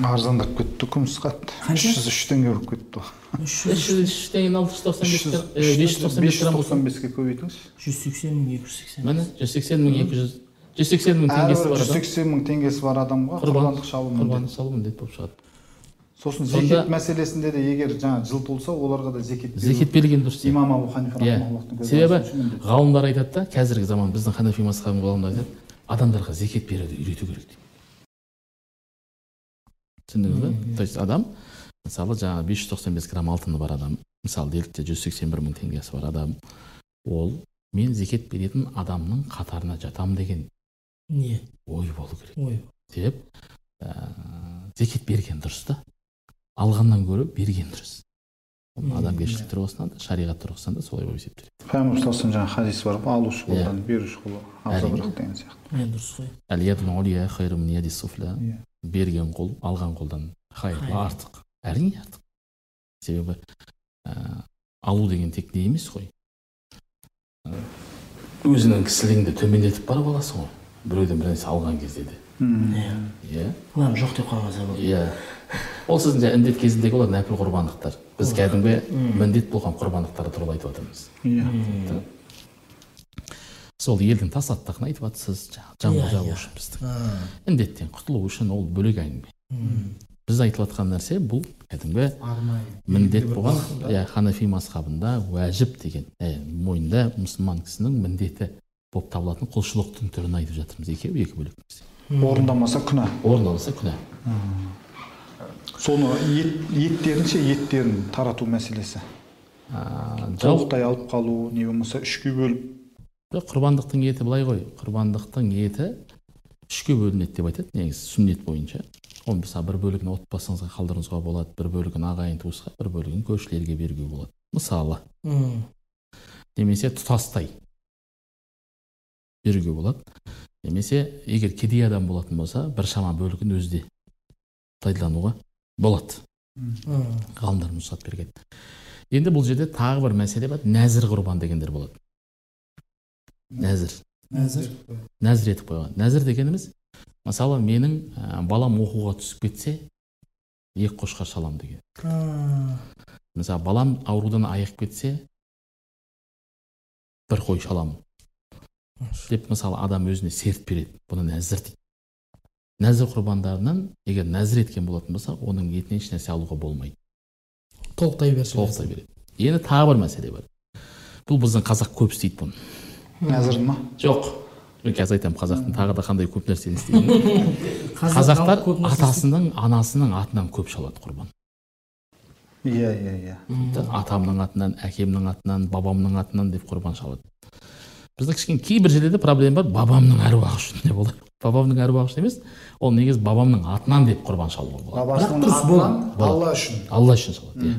Арзандап кетті күміс қат. Үш жүз үш теңге болып кетті ғой үш жүз үш теңгені алты жүз тоқсан бес бес жүз тоқсан беске көбейтіңізші. жүз сексен мың екі жүз сексен. Міне жүз сексен мың екі жүз жүз сексен мың теңгесі бар жүз адам сексен мың теңгесі бар адамға құрбан құрбандық шалу құрбандық шалу міндет болып шығады. Сосын зекет мәселесінде де егер жаңа жыл толса оларға да зекет зекет берген дұрыс имам абу ханифа иә себебі ғалымдар айтады да қазіргі заман біздің ханафи мазхабының ғалымдары айтады адамдарға зекет беруді үйрету керек дейді түсіндіңіз ба то есть адам мысалы жаңағы бес жүз тоқсан бес грамм алтыны бар адам мысалы делік те жүз сексен бір мың теңгесі бар адам ол мен зекет беретін адамның қатарына жатамын деген не. Ой болу керек. Ой. Себеп ә, зекет берген дұрыс та. Алғаннан гөрі берген дұрыс. Адамгершілік тұрғысынан да шариғат тұрғысынан да солай болып есептеледі. Пайғамбар саллаллаху жаңағы хадис бар ғой алушы Иә. қолдан беруші қолы абзалырақ деген сияқты. Дұрыс қой. Иә. берген қол алған қолдан хайырлы артық. Әрине артық. Себебі ә, алу деген тек не емес қой. Ә, өзіңнің кісілігіңді төмендетіп барып аласың ғой. Біреуден бір нәрсе алған кезде де. Иә. Ладно жоқ деп қалмаса болды. Иә. Ол сіздің жаңағы індет кезіндегі олар нәпіл құрбандықтар. Біз кәдімгі міндет болған құрбандықтар туралы айтып жатырмыз иә. Сол елдің тасаттығын айтып жатсыз жаңағы жан Иә, иә. үшін біздің індеттен құтылу үшін ол бөлек әңгіме біз айтып жатқан нәрсе бұл кәдімгі арнайы. міндет болған иә ханафи мазхабында уәжіп деген ә, мойнында мұсылман кісінің міндеті. Болып табылатын құлшылықтың түрін айтып жатырмыз екеуі екі бөлек нәрсе орындамаса күнә орындалса күнә соны ет, еттерін ше еттерін тарату мәселесі толықтай алып қалу не болмаса үшке бөліп жоқ, құрбандықтың еті былай ғой құрбандықтың еті үшке бөлінеді деп айтады негізі сүннет бойынша оны мысалы бір бөлігін отбасыңызға қалдыруыңызға болады бір бөлігін ағайын туысқа бір бөлігін көршілерге беруге болады мысалы немесе тұтастай беруге болады. Немесе егер кедей адам болатын болса біршама бөлігін өзі де пайдалануға болады. Ғалымдар рұқсат берген. Енді бұл жерде тағы бір мәселе бар. Нәзір құрбан дегендер болады. Нәзір. Нәзір? нәзір етіп қойған. Нәзір дегеніміз мысалы менің ә, балам оқуға түсіп кетсе екі қошқар шаламын деген. Мысалы балам аурудан айығып кетсе бір қой шаламын. Деп мысалы адам өзіне серт береді. Бұны нәзір дейді. Нәзір құрбандарынан егер нәзір еткен болатын болса оның етінен еш нәрсе алуға болмайды. Толықтай берші толықтай береді. Енді тағы бір мәселе бар. Бұл біздің қазақ көп істейді бұны. Нәзір ма? Жоқ. Мен қазір айтамын қазақтың тағы да қандай көп нәрсені Қазақ қазақтар атасының анасының атынан көп шалады құрбан. Иә иә иә. Атамның атынан әкемнің атынан бабамның атынан деп құрбан шалады. Біздің кішкене кейбір жерлерде проблема бар бабамның әруағы үшін деп олар бабамның әруағы үшін емес ол негізі бабамның атынан деп құрбан шалуға болады. Бабасының атынан алла үшін. Алла үшін шалады иә.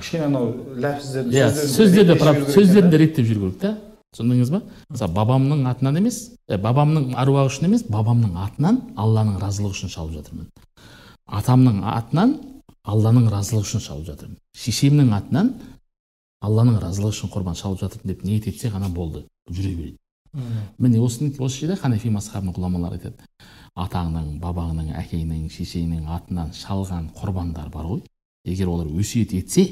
Кішкене анау ләпіздерін иә сөздерді сөздерін де реттеп жүру керек та түсіндіңіз ба? Мысалы бабамның атынан емес бабамның әруағы үшін емес бабамның атынан алланың разылығы үшін шалып жатырмын. Атамның атынан алланың разылығы үшін шалып жатырмын. Шешемнің атынан алланың разылығы үшін құрбан шалып жатырмын деп ниет етсе ғана болды. Жүре береді міне осы осы жерде ханафи мазхабының ғұламалары айтады атаңның бабаңның әкеңнің шешеңнің атынан шалған құрбандар бар ғой. Егер олар өсиет етсе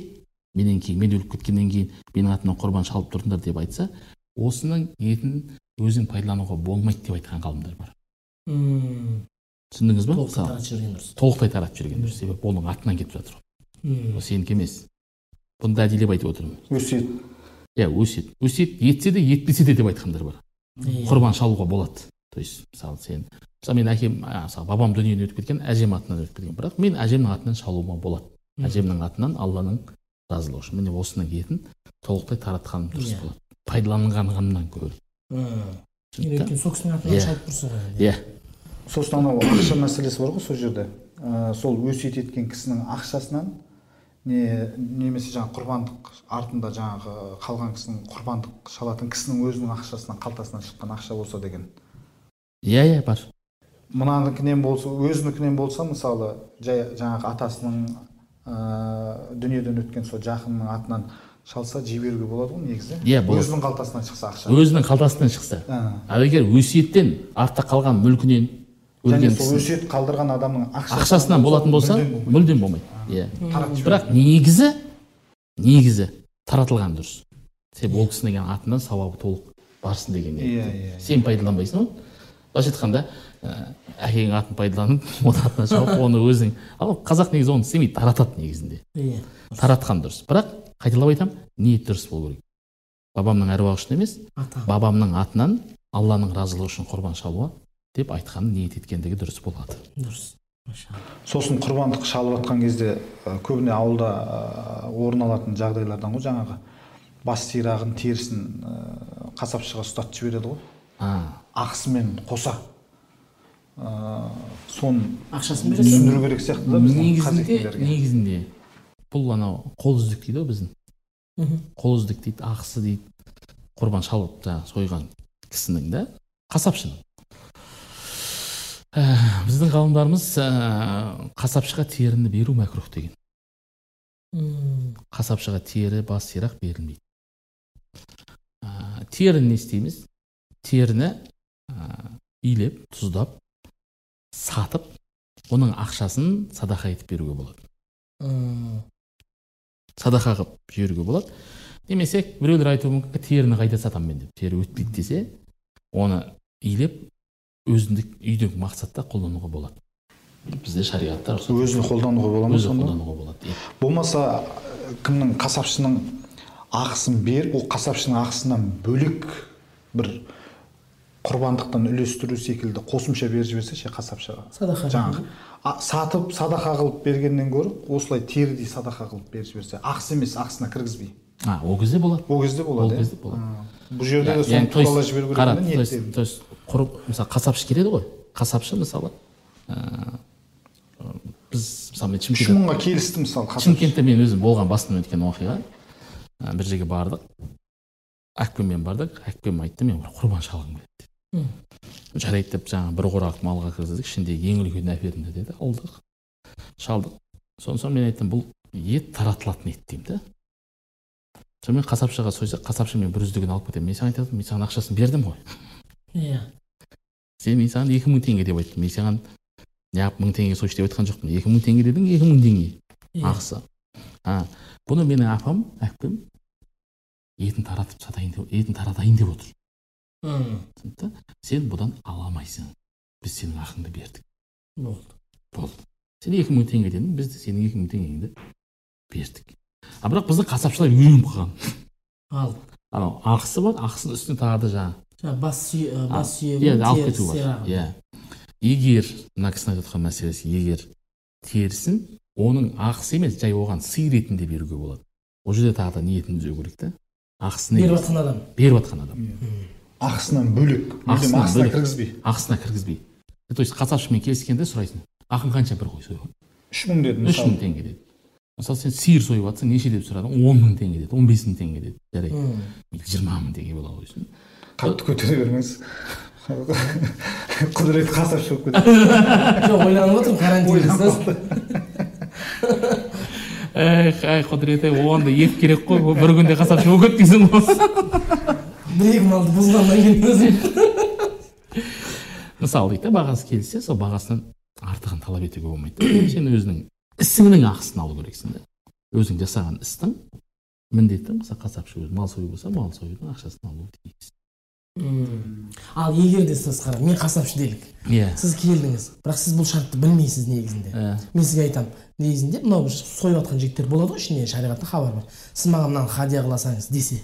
менен кейін мен өліп кеткеннен кейін менің атымнан құрбан шалып тұрыңдар деп айтса осының етін өзің пайдалануға болмайды деп айтқан ғалымдар бар. Түсіндіңіз ба? Толықтай таратып жіберген дұрыс. Толықтай таратып жіберген дұрыс. Себебі оның атынан кетіп жатыр М, ол сенікі емес. Бұны дәлелдеп айтып отырмын? Өсиет. Иә өсиет. Өсиет етсе де етпесе де деп айтқандар бар. Иә. құрбан шалуға болады. То есть мысалы сен мысалы мен әкем а, мысалы бабам дүниеден өтіп кеткен әжем атынан өтіп кеткен бірақ мен әжемнің атынан шалуыма болады. Әжемнің атынан алланың разылығы үшін міне осының етін толықтай таратқаным дұрыс Иә. болады. Пайдаланғанымнан гөрі түсінікті? Өйткені сол кісінің атынан Иә. шалып тұрсың ғой иә. Сосын анау ақша мәселесі бар ғой сол жерде. Ә, сол өсиет еткен кісінің ақшасынан не немесе жаңағы құрбандық артында жаңағы қалған кісінің құрбандық шалатын кісінің өзінің ақшасынан қалтасынан шыққан ақша болса деген. Иә иә бар. Мынанікінен болса өзінікінен болса мысалы жай жаңағы атасының ә, дүниеден өткен сол жақынның атынан шалса жей беруге болады ғой негізі. Иә, болады. өзінің қалтасынан шықса ақша. Өзінің қалтасынан шықса. Ал егер өсиеттен артта қалған мүлкінен және өлген сол кісінің өсиет қалдырған адамның ақшасынан болатын болса мүлдем болмайды. Иә. Бірақ негізі негізі таратылған дұрыс. Себебі ол кісінің атынан сауабы толық барсын деген иә иә сен пайдаланбайсың ғой былайша айтқанда ә, әкеңнің атын пайдаланып оның атынан шауып оны өзің ал қазақ негізі оны істемейді таратады негізінде. Иә. Таратқан дұрыс. Бірақ қайталап айтамын ниет дұрыс болу керек. Бабамның әруағы үшін емес бабамның атынан алланың разылығы үшін құрбан шалуға деп айтқанын ниет еткендігі дұрыс болады. Дұрыс. Сосын құрбандық шалып жатқан кезде ә, көбіне ауылда ә, орын алатын жағдайлардан ғой жаңағы бас сирағын терісін ә, қасапшыға ұстатып жібереді ғой. А. Ақысымен қоса. Ә, соны ақшасын береді түсіндіру керек сияқты да біздің негізінде негізінде бұл анау қол үздік дейді ғой біздің. Мхм. қол үздік дейді ақысы дейді құрбан шалып жаңағы сойған кісінің да қасапшының. Ә, біздің ғалымдарымыз ә, қасапшыға теріні беру мәкрух деген. Қасапшыға тері бас сирақ берілмейді. Ә, теріні не істейміз? Теріні ә, илеп тұздап сатып оның ақшасын садақа етіп беруге болады. Садақа қылып жіберуге болады. Немесе біреулер айтуы мүмкін теріні қайда сатамын мен? деп. Тері өтпейді десе оны илеп өзіндік үйдегі мақсатта қолдануға болады. Бізде шариғатта рұқсат өзін қолдануға бола ма өзі сонда? қолдануға болады иә. болмаса ә, кімнің қасапшының ақысын беріп ол қасапшының ақысынан бөлек бір құрбандықтан үлестіру секілді қосымша беріп жіберсе ше қасапшыға садақа жаңағы. сатып садақа қылып бергеннен гөрі осылай терідей садақа қылып беріп жіберсе ақысы емес ақысына кіргізбей. А ол кезде болады. Ол кезде болады Ол иә? кезде болады. Бұл жерде де соны туралай жіберу керек қара, то есть- то есть құрып мысалы қасапшы келеді ғой. Қасапшы мысалы ә, біз мысалы мен үш мыңға келісті мысалы қасапшы. Шымкентте мен өзім болған басымнан өткен оқиға. Ә, бір жерге бардық. Әкпеммен бардық. Әкпем айтты мен бір құрбан шалғым келеді деді жарайды деп жаңағы бір қорап малға кіргіздік ішіндегі ең үлкен әперінді деді. Алдық. Шалдық. Содан соң мен айттым бұл ет таратылатын ет деймін да сонымен қасапшыға сойса қасапшы мен бір үздігін алып кетемін. Мен саған айтып мен саған ақшасын бердім ғой. Иә. Сен мен саған екі мың теңге деп айттым. Мен саған неғып мың теңге сойшы деп айтқан жоқпын. Екі мың теңге дедің екі мың теңге иә. ақысы. А бұны менің апам әпкем етін таратып сатайын деп етін таратайын деп отыр. М, түсінікті? Сен бұдан ала алмайсың біз сенің ақыңды бердік. Болды. Болды. Сен екі мың теңге дедің біз де сенің екі мың теңгеңді бердік. А бірақ біздің қасапшылар үйреніп қалған. Ал. Анау ақысы бар ақысының үстіне тағы да жаңағы. Жаңағы бас бас иә сүйегі алып кету бар. иә. Егер мына кісінің айтып отқан мәселесі егер терісін оның ақысы емес жай оған сый ретінде беруге болады. Ол жерде тағы да ниетін түзеу керек та ақысын беріп жатқан адам. Беріп жатқан адам. Ақысынан бөлек. Ақысына кіргізбей. Ақысына кіргізбей. То есть қасапшымен келіскенде сұрайсың ақың қанша бір қой үш мың деді үш мың теңге деді. Мысалы сен сиыр сойып жатсың неше деп сұрадың он мың теңге деді он бес мың теңге деді жарайды жиырма мың теңге бола қойсын қатты көтере бермеңіз құдірет қасапшы болып кетеді жоқ ойланып отырмын карантиндесіз эх ай құдірет ай оған да ет керек қой бір күнде қасапшы болып кеткенсің ғой бір екі малды бұзғаннан кейін өзім мысалы дейді да бағасы келсе сол бағасынан артығын талап етуге болмайды сен өзінің ісіңнің ақысын алу керексің да өзің жасаған істің міндеті мысалы қасапшы өзі мал сою болса мал союдың ақшасын алуы тиіс ал егер де сіз қарап мен қасапшы делік иә сіз келдіңіз бірақ сіз бұл шартты білмейсіз негізінде мен сізге айтамын негізінде мынау бір сойып жатқан жігіттер болады ғой ішінде шариғатта хабар бар сіз маған мынаны хадия қыласаңыз десе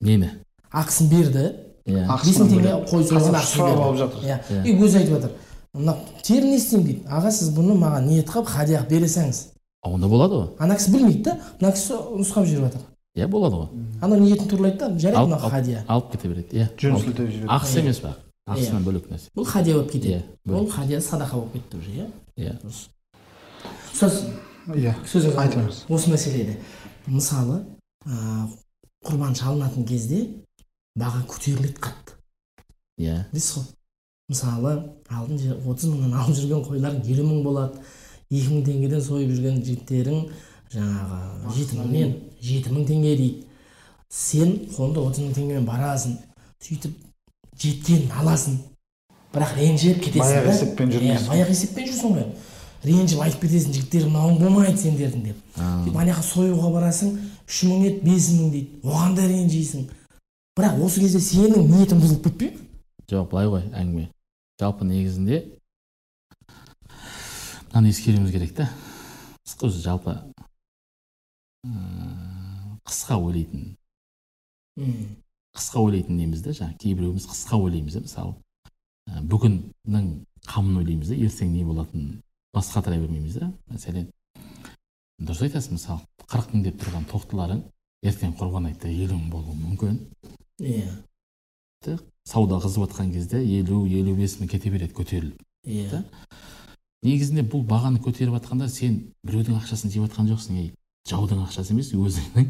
нені ақысын берді иә бес мың теңге қой сұрап алып жатыр иә Иә. и өзі айтып жатыр мына терін не істеймін дейді. Аға сіз бұны маған ниет қылып хадия қылып бере салыңыз А онда болады ғой. Ана кісі білмейді да. Мына кісі нұсқап жіберіп жатыр. Иә болады ғой. Анау ниетін туралайды да. Жарайды алып, мына алып, хадия. алып кете береді иә. Жөн сілтеп жібереді. Ақысы емес бірақ ақысынан бөлек нәрсе. Бұл хадия болып кетеді. Иә, ол хадия садақа болып кетті уже иә? Иә. Дұрыс. Ұстаз иә сөзіңіз айтыңыз осы мәселеде мысалы құрбан шалынатын кезде баға көтеріледі қатты. Иә. Дейсіз ғой? Мысалы алдын отыз мыңнан алып жүрген қойларың елу мың болады. екі мың теңгеден сойып жүрген жігіттерің жаңағы жеті мыңнен жеті мың теңге дейді. Сен қолыңда отыз мың теңгемен барасың сөйтіп жеткенін аласың. Бірақ ренжіп кетесің баяғы есеппен иә жүрмейсің. баяғы есеппен жүрсің ғой. Ренжіп айтып кетесің жігіттер мынауың болмайды сендердің деп. Сөйтіп ана жаққа союға барасың үш мың еді бес мың дейді. Оған да ренжисің. Бірақ осы кезде сенің ниетің бұзылып кетпей? Жоқ былай ғой әңгіме. жалпы негізінде мынаны ескеруіміз керек та. Өзі жалпы қысқа ойлайтын. Қысқа ойлайтын неміз да жаңағы кейбіреуіміз қысқа ойлаймыз да мысалы ә, бүгіннің қамын ойлаймыз да ертең не болатынын бас қатыра бермейміз да. Мәселен дұрыс айтасың мысалы қырық мың деп тұрған тоқтыларың ертең құрбан айтта елу мың болуы мүмкін. Иә. Сауда қызып жатқан кезде елу елу бес мың кете береді көтеріліп. Иә. Да. негізінде бұл бағаны көтеріп жатқанда сен біреудің ақшасын жеп жатқан жоқсың. Ей жаудың ақшасы емес өзіңнің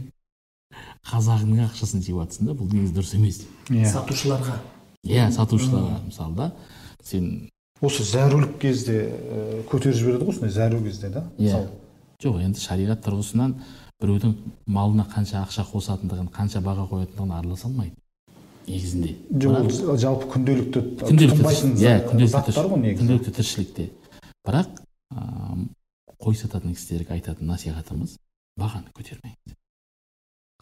қазағыңның ақшасын жеп жатрсың да бұл негізі дұрыс емес. Иә. Сатушыларға. Иә сатушыларға мысалы да сен осы зәрулік кезде ә, көтеріп жібереді ғой осындай зәру кезде да? Иә. мысалы. Жоқ енді шариғат тұрғысынан біреудің малына қанша ақша қосатындығын қанша баға қоятындығын араласа алмайды. Негізінде. Жоқ Бірақ- ол жалпы күнделікті күнделікті иә күнделікті заттар ғой тірш- негізі. күнделікті тіршілікте. Бірақ ыыы, қой сататын кісілерге айтатын насихатымыз бағаны көтермеңіз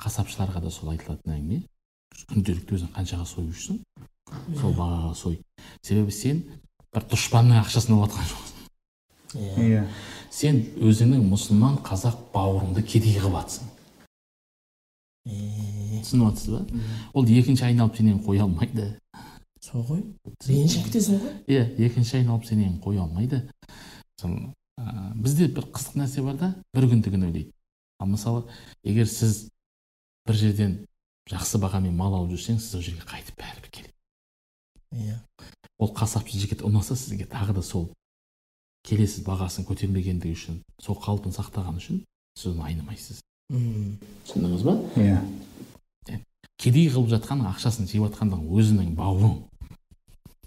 қасапшыларға да сол айтылатын әңгіме. Күнделікті өзің қаншаға сойып жүрсің сол бағаға сой. Себебі сен бір дұшпанның ақшасын алып жатқан жоқсың. Иә. Иә. Сен өзіңнің мұсылман қазақ бауырыңды кедей қылып жатсың түсініп жатсыз ба ол екінші айналып сенен қоя алмайды сол ғой ренжіп кетесің ғой иә екінші айналып сенен қоя алмайды сол ә, бізде бір қызық нәрсе бар да бір күндігін ойлайды ал мысалы егер сіз бір жерден жақсы бағамен мал алып жүрсеңіз сіз ол жерге қайтып бәрібір келеді иә. Ол қасапшы жігіт ұнаса сізге тағы да сол келесіз бағасын көтермегендігі үшін сол қалпын сақтаған үшін сіз оны айнымайсыз. Түсіндіңіз ба? Иә. Кедей қылып жатқан ақшасын жеп жатқандығың өзінің бауырың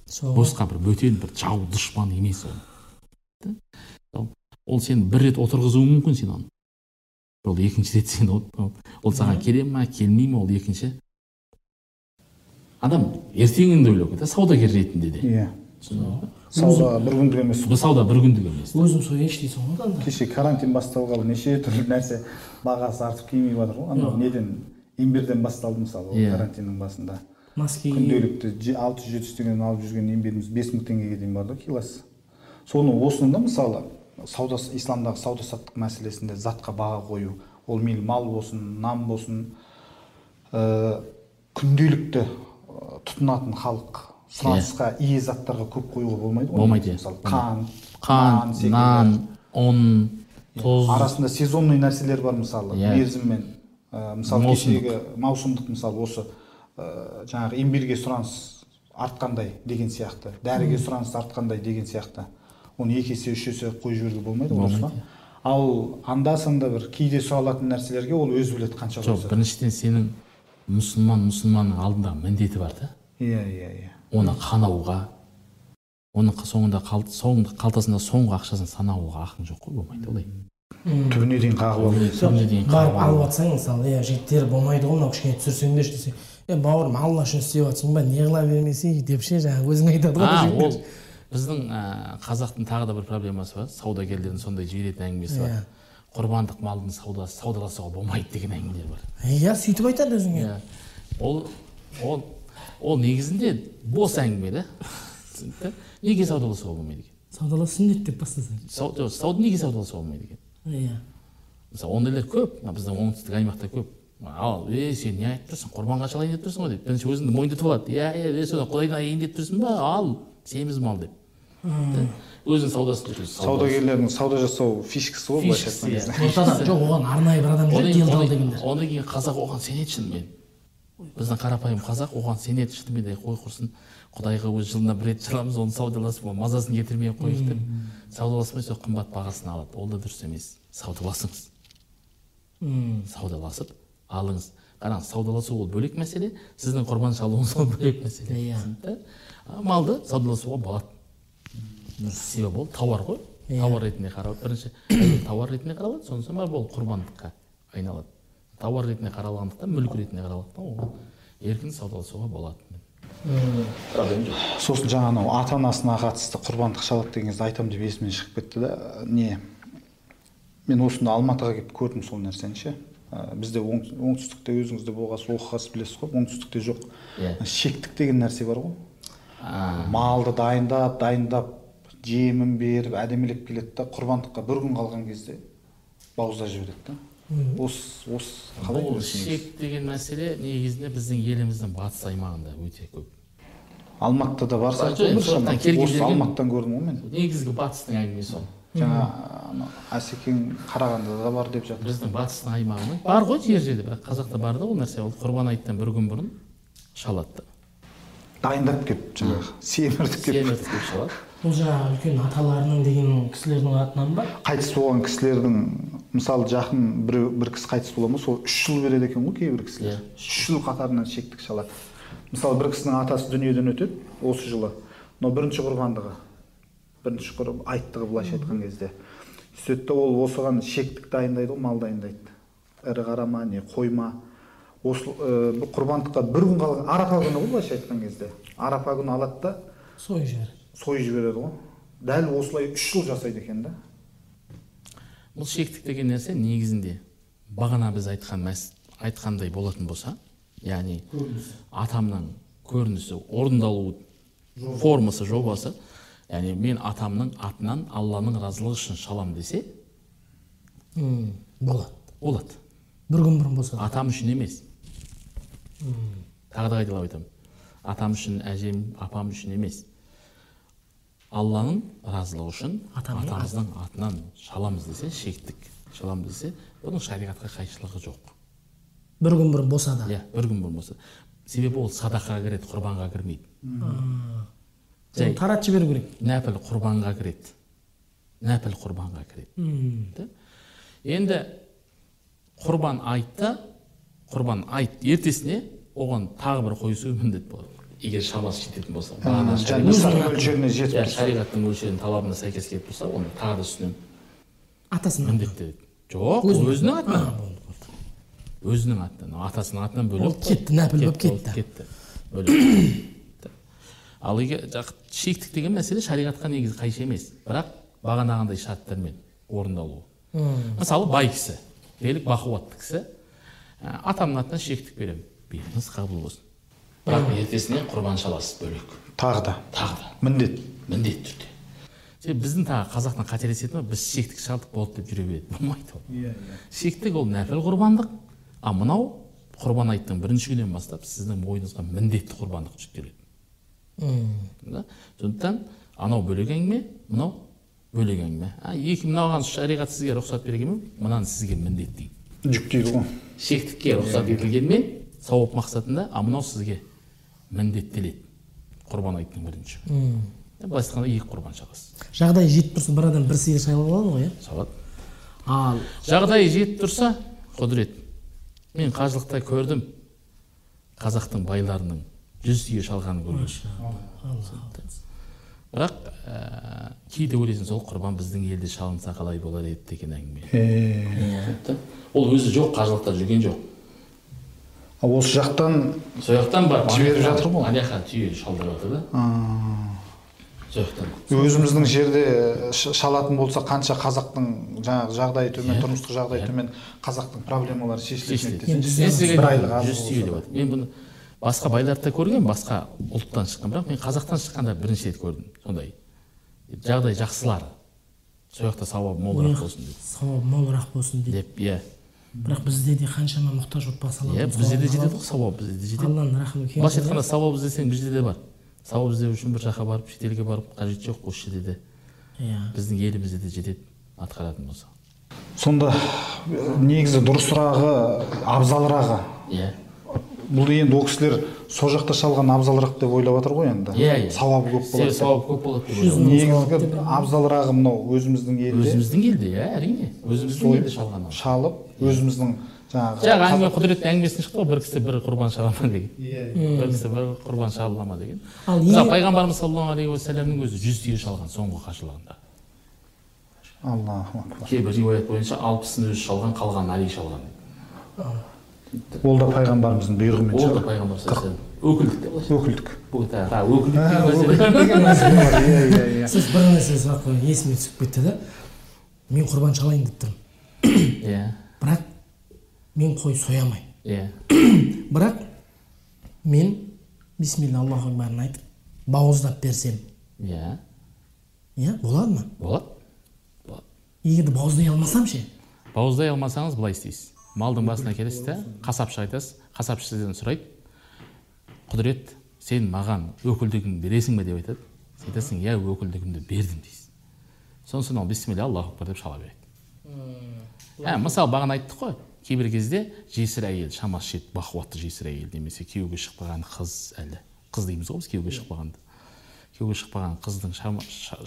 сол. Ғой. босқа бір бөтен бір жау дұшпан емес ол? Ол- сені бір рет отырғызуы мүмкін сен оны. Ол екінші рет сен ол, саған келе ма келмей ма ол екінші? Адам ертеңін де ойлау керек та саудагер ретінде де. Иә. Сауда бір күндік емес. Бұл сауда бір күндік емес. Өзім сояйыншы дейсің ғой. Анда кеше карантин басталғалы неше түрлі нәрсе бағасы артып келмей жатыр ғой. Анау неден? Имбирден басталды мысалы ол Иә. карантиннің басында. Мас киіп күнделікті алты жүз жеті жүз теңгеден алып жүрген имбиріміз бес мың теңгеге дейін барды килосы соны осыны да мысалы сауда исламдағы сауда саттық мәселесінде затқа баға қою ол мейлі мал болсын нан болсын ә, күнделікті ә, тұтынатын халық сұранысқа ие заттарға көп қоюға болмайды ғой. Болмайды, негізі. мысалы қант қант секілді. нан ұн тұз. Арасында сезонный нәрселер бар мысалы Иә. мерзіммен. Ә, мысалы кешегі маусымдық мысалы осы ә, жаңағы имбирге сұраныс артқандай деген сияқты дәріге сұраныс артқандай деген сияқты. Оны екі есе үш есе қойып жіберуге болмайды ғой ал анда санда бір кейде сұралатын нәрселерге ол өзі біледі қанша жоқ біріншіден сенің мұсылман мұсылманның алдындағы міндеті бар да. Иә иә иә оны қанауға оның соңында қал- соңында қалтасында соңғы ақшасын санауға ақың жоқ қой болмайды олай. Түбіне дейін қағып алу. Түбіне дейін барып алып жатсаң мысалы иә жігіттер болмайды ғой мынау кішкене түсірсеңдерші десе е бауырым алла үшін істеп жатсың ба не қыла бермесей деп ше жаңағы өзің айтады ғой ол біздің ә, қазақтың тағы да бір проблемасы бар. Саудагерлердің сондай жиіретін әңгімесі бар. Иә. құрбандық малдың саудасы саудаласуға болмайды деген әңгімелер бар. Иә сөйтіп айтады өзіңе. Иә. Ол ол ол негізінде бос әңгіме да түсіндің ба? неге саудаласуға болмайды екен? Саудалас сүннет деп бастасаң. Сауда неге саудаласуға болмайды екен? Иә. Мысалы ондайлар көп. Мына біздің оңтүстік аймақта көп. Ал е сен не айтып тұрсың? Құрбанға шалайын деп тұрсың ғой деп. Бірінші өзіңді мойындатып алады. Иә иә е содан құдайдан аяйын деп тұрсың ба? Ал семіз мал деп. Өзінің саудасын жүргізеді саудагерлердің сауда жасау фишкасы ғой былайша айтқан иә. кезде жоқ оған арнайы бір адам жүреді делдал дегендер. одан кейін қазақ оған сенеді шынымен біздің қарапайым қазақ оған сенеді шынымен де қой құрсын. Құдайға өзі жылына бір рет шаламыз оны саудаласып ол мазасын кетірмей ақ қояйық деп. Саудаласпай сол қымбат бағасын алады. Ол да дұрыс емес. Саудаласыңыз. Саудаласып алыңыз. Қараңыз саудаласу ол бөлек мәселе сіздің құрбан шалуыңыз ол бөлек мәселе. Иә. Малды саудаласуға болады. Себебі ол тауар ғой. Иә. тауар ретінде қаралады бірінші тауар ретінде қаралады содан соң барып ол құрбандыққа айналады. Тауар ретінде қаралғандықтан мүлік ретінде қаралғандықтан оған еркін саудаласуға болады жоқ сосын жаңа анау ата анасына қатысты құрбандық шалады деген кезде айтамын деп есімнен шығып кетті да не мен осында алматыға келіп көрдім сол нәрсені ше. Бізде оң- оңтүстікте өзіңіз де болғансыз оқығансыз білесіз ғой оңтүстікте жоқ. Иә. шектік деген нәрсе бар ғой. Малды дайындап дайындап жемін беріп әдемілеп келеді да құрбандыққа бір күн қалған кезде бауыздап жібереді да осы осы қалай бұл көресің негізі? шек деген мәселе негізінде біздің еліміздің батыс аймағында өте көп. Алматыда сондықтан келген осы алматыдан көрдім ғой мен. негізгі батыстың әңгімесі ол. Жаңа асекең қарағандыда да бар деп жатыр. Біздің батыстың аймағының бар ғой жер жерде бірақ қазақта бар да ол нәрсе. Ол құрбан айттан бір күн бұрын шалады да дайындап келіп жаңағы семіртіп келіп семіртіп келіп шалады бұл жаңағы үлкен аталарының деген кісілердің атынан ба? Қайтыс болған кісілердің мысалы жақын бір, бір кісі қайтыс бола ма сол үш жыл береді екен ғой кейбір кісілер. Иә. үш жыл қатарынан шектік шалады. Мысалы бір кісінің атасы дүниеден өтеді осы жылы. Мынау бірінші құрбандығы бірінші құрб айттығы былайша айтқан кезде. Сөйтті ол осыған шектік дайындайды ғой мал дайындайды. Ірі қара ма не қой ма? Осы ә, бір құрбандыққа бір күн қалған арапа күні ғой былайша айтқан кезде. Арапа күні алады да. Сойып жібереді сойып жібереді ғой. Дәл осылай үш жыл жасайды екен да. Бұл шектік деген нәрсе негізінде бағана біз айтқан мәс айтқандай болатын болса яғни атамның көрінісі орындалу формасы жобасы. Яғни мен атамның атынан алланың разылығы үшін шалам десе М, болады. болады. Бір күн бұрын болса. Да. атам үшін емес. Тағы да қайталап айтамын. Атам үшін әжем апам үшін емес. Алланың разылығы үшін атамыздың атынан шаламыз десе шектік. Шаламыз десе бұның шариғатқа қайшылығы жоқ. Бір күн бұрын болса да иә бір күн бұрын болса. Себебі ол садақаға кіреді құрбанға кірмейді. Жай таратып жіберу керек. Нәпіл құрбанға кіреді. Нәпіл құрбанға кіреді. Енді құрбан айтта құрбан айт ертесіне оған тағы бір қойысу міндет болады. егер шамасы жететін болса мөлшеріне жетіп иә, тұрса. шариғаттың мөлшерінің талабына сәйкес келіп тұрса оны тағы да үстінен атасының міндеттеледі жоқ ол өзінің атынан. Өзінің атынан. Атасының атынан бөлек Ол кетті, нәпіл болып ол кетті. кетті. Ал егер жақ- шектік деген мәселе шариғатқа негізі қайшы емес. Бірақ бағанағындай шарттармен орындалуы. Мысалы бай кісі келіп бақуатты кісі атамның атынан шектік беремін. Беріңіз қабыл болсын. Бірақ ертесіне құрбан шаласыз бөлек. Тағы да. Тағы да. Міндет. Міндетті түрде. Себебі біздің тағы қазақтың қателесетіні біз шектік шалдық болды деп жүре береді. Болмайды ол. Иә шектік ол нәпіл құрбандық. А мынау құрбан айттың бірінші күнінен бастап сіздің мойныңызға міндетті құрбандық жүктеледі. Да? Сондықтан анау бөлек әңгіме мынау бөлек әңгіме а екі мынаған шариғат сізге рұқсат бергенмен мынаны сізге міндеттейді жүктейді ғой. Шектікке рұқсат етілгенмен сауап мақсатында а мынау сізге міндеттеледі құрбан айттың бірінші. Былайша айтқанда екі құрбан шаласыз жағдай жетіп тұрса бір адам бір сиыр сайлап алады ғой иә? Салады ал жағдайы жетіп тұрса құдірет. Мен қажылықта көрдім. Қазақтың байларының жүз сиыр шалғанын көрдім. Бірақ ә, кейде ойлайсың сол құрбан біздің елде шалынса қалай болар еді? деген әңгіме. Ол өзі жоқ қажылықта жүрген жоқ. Осы жақтан сол жақтан барып Жіберіп жатыр ғой. ана жаққа түйе шалдырып жатыр да. Сол жақтан. Өзіміздің жерде ш- шалатын болса қанша қазақтың жаңағы жағдайы төмен тұрмыстық жағдайы төмен қазақтың проблемалары шешілетін мен жүз түйе деп бұны басқа байларды да көргенмін басқа ұлттан шыққан. Бірақ мен қазақтан шыққанда бірінші рет көрдім сондай. Жағдай жақсылары сол жақта сауабы молырақ болсын деп. сауап молырақ болсын деп иә. Бірақ бізде де қаншама мұқтаж отбасылар иә бізде де жетеді ғой сауап бізде де жетеді. Алланың рахымы кең былайша айтқанда сауап іздесең бізде де бар. Сауап іздеу үшін бір жаққа барып шетелге барып қажеті жоқ осы жерде де. Иә. Біздің елімізде де жетеді атқаратын болса. Сонда негізі дұрысырағы абзалырағы. Иә. Бұл енді ол кісілер сол жақта шалған абзалырақ деп ойлап жатыр ғой енді. Иә иә. Сауабы көп болады сауап көп болады деп негізгі абзалырағы мынау өзіміздің елде. Өзіміздің елде иә әрине. Өзіміздің елде шалған шалып өзіміздің жаңағы жаңағы әңгіме құдіреттің әңгімесінен шықты ғой бір кісі бір құрбан шала ма деген бір кісі бір құрбан шалына ма деген. Ал мысалы пайғамбарымыз саллаллаху алейхи уассаламның өзі жүз түйе шалған соңғы қажылығында аллаху акбар. Кейбір риуаят бойынша алпысын өзі шалған қалғанын али шалған. Ол да пайғамбарымыздың бұйрығымен ол да пайғамбар өкілдік. Өкілдік иә иә иә. Сіз бір нәрсе сұрақ есіме түсіп кетті да мен құрбан шалайын деп тұрмын. Иә. Бірақ мен қой соя алмаймын иә. бірақ мен бисмилля аллаху акбарын айтып бауыздап берсем. Иә. Иә болады ма? Болады. Болады. Егер бауыздай алмасам ше? Бауыздай алмасаңыз былай істейсіз. Малдың басына келесіз да қасапшыға айтасыз қасапшы сізден сұрайды. Құдірет сен маған өкілдігіңді бересің бе деп айтады. Сіз айтасың иә өкілдігімді бердім дейсіз. Сосын ол бисмилля аллаху акбар деп шала береді. Ә, мысалы бағана айттық қой. Кейбір кезде жесір әйел шамасы жетіп бақуатты жесір әйел немесе күйеуге шықпаған қыз әлі. Қыз дейміз ғой біз күйеуге шықпағанды күйеуге шықпаған қыздың шама, ша-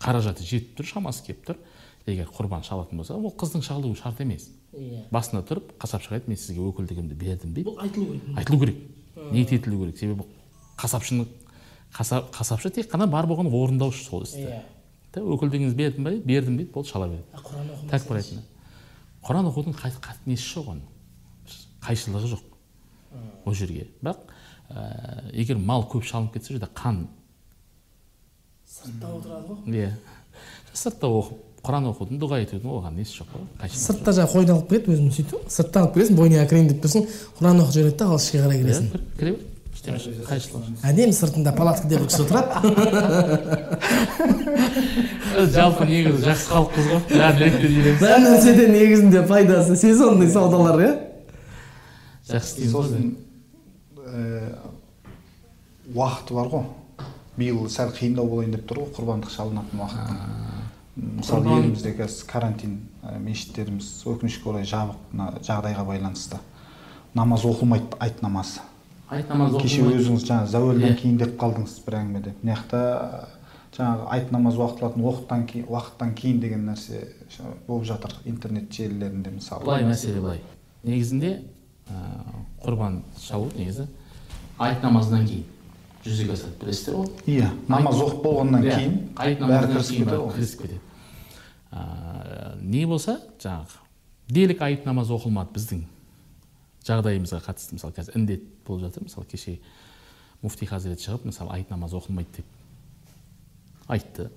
қаражаты жетіп тұр шамасы келіп тұр. Егер құрбан шалатын болса ол қыздың шалуы шарт емес. Иә. Басына тұрып қасапшыға айтып мен сізге өкілдігімді бердім дейді бұл айтылу керек айтылу керек. Ниет етілу керек? Себебі қасапшының қаса- қасапшы тек қана бар болған орындаушы сол істі. Иә. Өкілдігіңізді бердім ба бердім дейді болды шала береді құран оқымаса құран оқудың қай- қай- несі жоқ оның? Қайшылығы жоқ. Ол жерге. Бірақ ә, егер мал көп шалынып кетсе жерде қан. Сыртта отырады ғой. Иә. Сыртта оқып құран оқудың дұға етудің оған несі жоқ қой сыртта жаңағы қойды алып келеді өзің сөйтіп. Сырттан алып келесің бойыңа кірейін деп тұрсың құран оқып жібереді да ал ішке қарай иә кіресің. кір- кіре бер. Жоқ. әдемі сыртында палаткада бір кісі отырады. Жалпы негізі жақсы халықпыз ғой. Бәрін реттеп жүреміз бар нәрседе негізінде пайдасы сезонный саудалар иә? Жақсы істейміз ғой. Сосын ә, уақыты бар ғой. Биыл сәл қиындау болайын деп тұр ғой құрбандық шалынатын уақыттың мысалы елімізде қазір карантин ә, мешіттеріміз өкінішке орай жабық мына жағдайға байланысты. Намаз оқылмайды айт намазы айт намазы кеше өзіңіз жаңағы зәуелден кейін деп қалдыңыз бір әңгімеде мына жақта жаңағы айт намаз уақытылатын уақыттан кейін уақыттан кейін деген нәрсе болып жатыр интернет желілерінде мысалы. Былай мәселе былай. Негізінде ә, құрбан шалу негізі айт намазынан кейін жүзеге асады. Білесіздер ғой? Иә намаз оқып болғаннан Иә, кейін айт бәрі кірісіп кетеді ғой. кірісіп кетеді. Не болса жаңағы делік айт намаз оқылмады біздің. Жағдайымызға қатысты мысалы қазір індет болып жатыр. Мысалы кеше муфти хазірет шығып мысалы айт намазы оқылмайды деп айтты.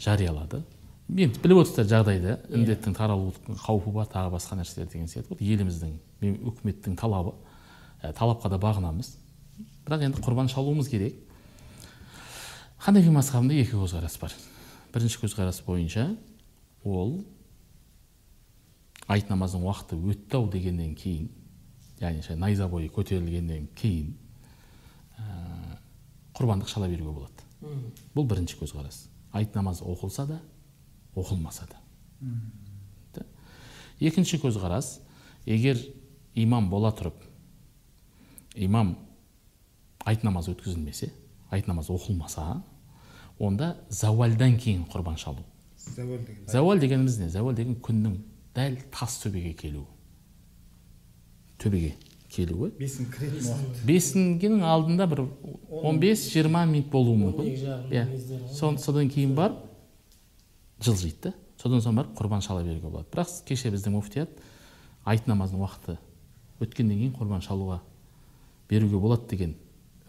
Жариялады. Енді біліп отырсыздар жағдайды. Індеттің таралу қаупі бар тағы басқа нәрселер деген сияқты вот еліміздің үкіметтің талабы. Ә, талапқа да бағынамыз. Бірақ енді құрбан шалуымыз керек. Ханафи мазхабында екі көзқарас бар. Бірінші көзқарас бойынша ол айт намазының уақыты өтті ау дегеннен кейін яғни ше найза бойы көтерілгеннен кейін ә, құрбандық шала беруге болады бұл бірінші көзқарас айт намазы оқылса да оқылмаса да Да. екінші көзқарас егер имам бола тұрып имам айт намазы өткізілмесе айт намазы оқылмаса онда зауалдан кейін құрбан шалу зауал дегеніміз не зауал деген күннің дәл тас төбеге келуі төбеге келуі бесін кіретін уақыт. Бесінгенің алдында бір 15-20 минут болуы мүмкін. Иә. содан кейін барып жылжиды да. Содан соң барып құрбан шала беруге болады. Бірақ кеше біздің муфтият айт намазының уақыты өткеннен кейін құрбан шалуға беруге болады деген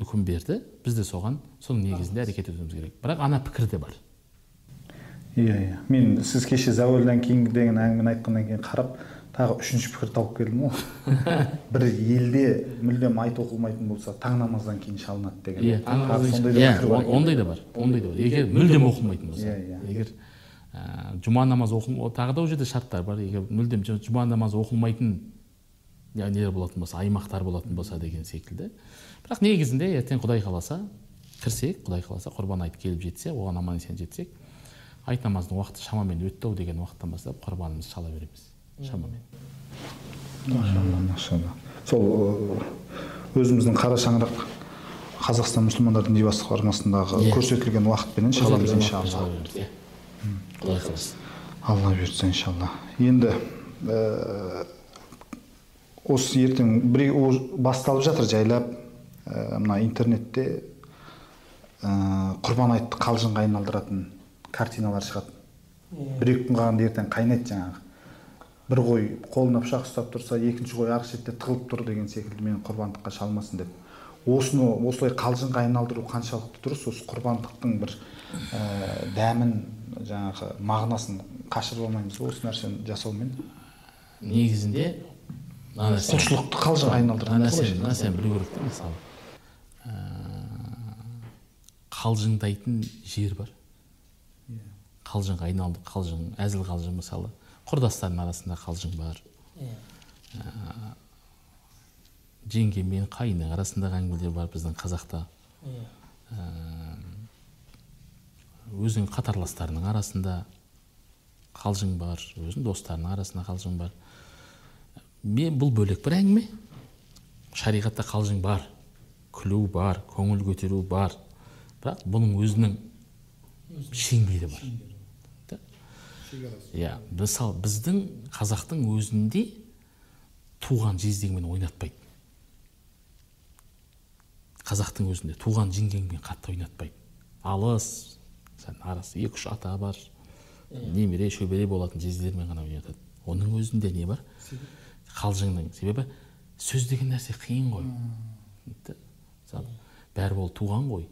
үкім берді. Біз де соған соның негізінде әрекет етуіміз керек. Бірақ ана пікір де бар. Иә иә. Мен сіз кеше зәуелден кейін деген әңгімені айтқаннан кейін қарап тағы үшінші пікір тауып келдім ғой. Бір елде мүлдем айт оқылмайтын болса таң намаздан кейін шалынады деген. Иә иә ондай да бар ондай да бар. Егер мүлдем оқылмайтын болса. Иә, иә. егер жұма намазы оқыл тағы да ол жерде шарттар бар. Егер мүлдем жұма намазы оқылмайтын нелер болатын болса аймақтар болатын болса деген секілді. Бірақ негізінде ертең құдай қаласа кірсек құдай қаласа құрбан айт келіп жетсе оған аман есен жетсек айт намазының уақыты шамамен өтті ау деген уақыттан бастап құрбанымызды шала береміз. Шамамен. Машалла машалла. Сол ы, өзіміздің қара шаңырақ қазақстан мұсылмандар діни басқармасындағы Иә. көрсетілген уақытпенен шаламыз иншалла иә. Құдай қаласа. Алла бұйыртса иншалла. Енді ә, осы ертең бір о- басталып жатыр жайлап ә, мына интернетте ә, құрбан айтты қалжыңға айналдыратын картиналар шығады. Бір екі күн қалғанда ертең қайнайды жаңағы. Бір қой қолына пышақ ұстап тұрса екінші қой арғы шетте тығылып тұр деген секілді мені құрбандыққа шалмасын деп. Осыны осылай қалжыңға айналдыру қаншалықты дұрыс осы құрбандықтың бір ә, дәмін жаңағы мағынасын қашырып алмаймыз ғой осы нәрсені жасаумен. Негізінде мына нәрсе- құлшылықты қалжыңға мына айналдырған нәрсені мына нәрсені білу керек та мысалы. Ә, қалжыңдайтын жер бар. Қалжыңға айналды қалжың әзіл қалжың мысалы. Құрдастардың арасында қалжың бар. Ә, жеңге мен қайынның арасындағы әңгімелер бар біздің қазақта. Ә, өзінің қатарластарының арасында қалжың бар өзінің достарының арасында қалжың бар. Мен бұл бөлек бір әңгіме. Шариғатта қалжың бар күлу бар көңіл көтеру бар. Бірақ бұның өзінің шеңбері бар? Иә мысалы біздің қазақтың өзінде туған жездеңмен ойнатпайды. Қазақтың өзінде туған жеңгеңмен қатты ойнатпайды. Алыс арасы екі үш ата бар немере шөбере болатын жездермен ғана ойнатады. Оның өзінде не бар? Қалжыңның себебі сөз деген нәрсе қиын ғой. Мысалы бәрі ол туған ғой.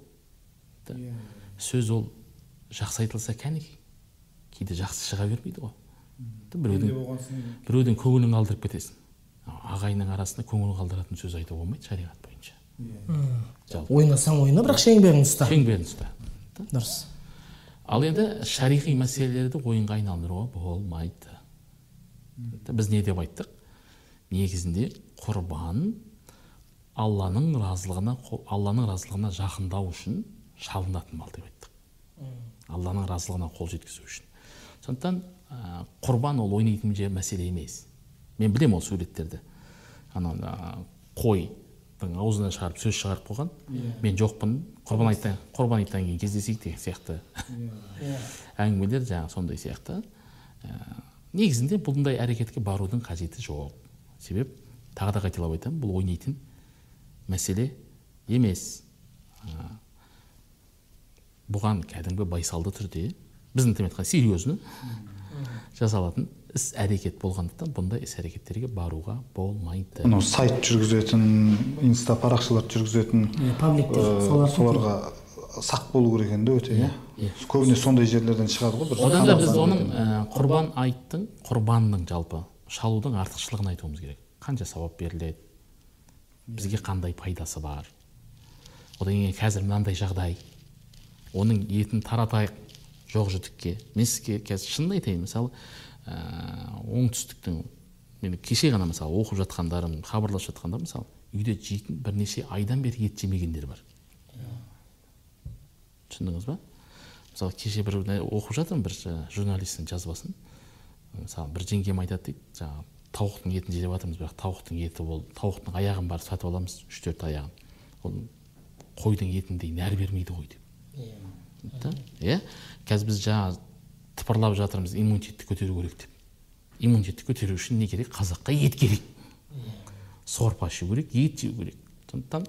Да? сөз ол жақсы айтылса кәнекей кейде жақсы шыға бермейді ғой. Біреудің біреудің көңілін қалдырып кетесің. Ағайынның арасында көңіл қалдыратын сөз айтуға болмайды шариғат бойынша. Жалпы. Ойнасаң ойна бірақ шеңберін ұста. Шеңберін ұста. Дұрыс. Ал енді шариғи мәселелерді ойынға айналдыруға болмайды. Біз не деп айттық? Негізінде құрбан алланың разылығына алланың разылығына жақындау үшін шалынатын мал деп айттық. Алланың разылығына қол жеткізу үшін. Сондықтан ә, құрбан ол ойнайтын же мәселе емес. Мен білемін ол суреттерді. Ана а, қойдың аузынан шығарып сөз шығарып қойған. Мен жоқпын. Құрбан айттан құрбан айттан кейін кездесейік деген сияқты. Әңгімелер жаңағы сондай сияқты. Ә, негізінде бұндай әрекетке барудың қажеті жоқ. Себеп тағы да қайталап айтамын бұл ойнайтын мәселе емес. Ә, бұған кәдімгі байсалды түрде біздің тілмен айтқанда серьезно жасалатын іс әрекет болғандықтан бұндай іс әрекеттерге баруға болмайды. Мынау сайт жүргізетін инста парақшаларды жүргізетін Иә, пабликтер э, солар соларға сақ болу керек енді өте иә? көбіне сондай жерлерден шығады ғой бір одан да біз оның ә, құрбан айттың құрбанның жалпы шалудың артықшылығын айтуымыз керек. Қанша сауап беріледі? Бізге қандай пайдасы бар? Одан кейін қазір мынандай жағдай. Оның етін таратайық. Жоқ жітікке. Мен сізге қазір шынын айтайын мысалы ә, оңтүстіктің мен кеше ғана мысалы оқып жатқандарым хабарласып жатқандар мысалы үйде жейтін бірнеше айдан бері ет жемегендер бар. Түсіндіңіз ба? Мысалы кеше бір оқып жатырмын бір журналистің жазбасын. Мысалы бір жеңгем айтады дейді жаңағы тауықтың етін жеп жатырмыз бірақ тауықтың еті ол тауықтың аяғын барып сатып аламыз үш төрт аяғын ол қойдың етіндей нәр бермейді ғой деп. Да? Иә? Қазір біз жаңа тыпырлап жатырмыз иммунитетті көтеру керек деп. Иммунитетті көтеру үшін не керек? Қазаққа ет керек. Сорпа ішу керек ет жеу керек. Сондықтан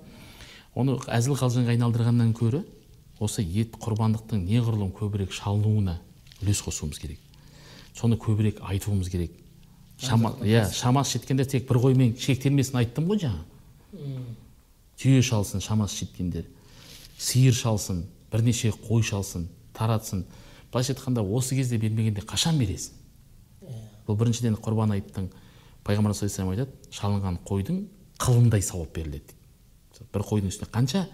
оны әзіл қалжыңға айналдырғаннан гөрі осы ет құрбандықтың неғұрлым көбірек шалынуына үлес қосуымыз керек. Соны көбірек айтуымыз керек. Шама иә шамасы жеткендер тек бір қоймен шектелмесін айттым ғой жаңа. Түйе шалсын шамасы жеткендер сиыр шалсын бірнеше қой шалсын таратсын. былайша айтқанда осы кезде бермегенде қашан бересің? Бұл біріншіден құрбан айттың пайғамбар саллаллаху алейhi айтады шалынған қойдың қылындай сауап беріледі дейді. Бір қойдың үстіне қанша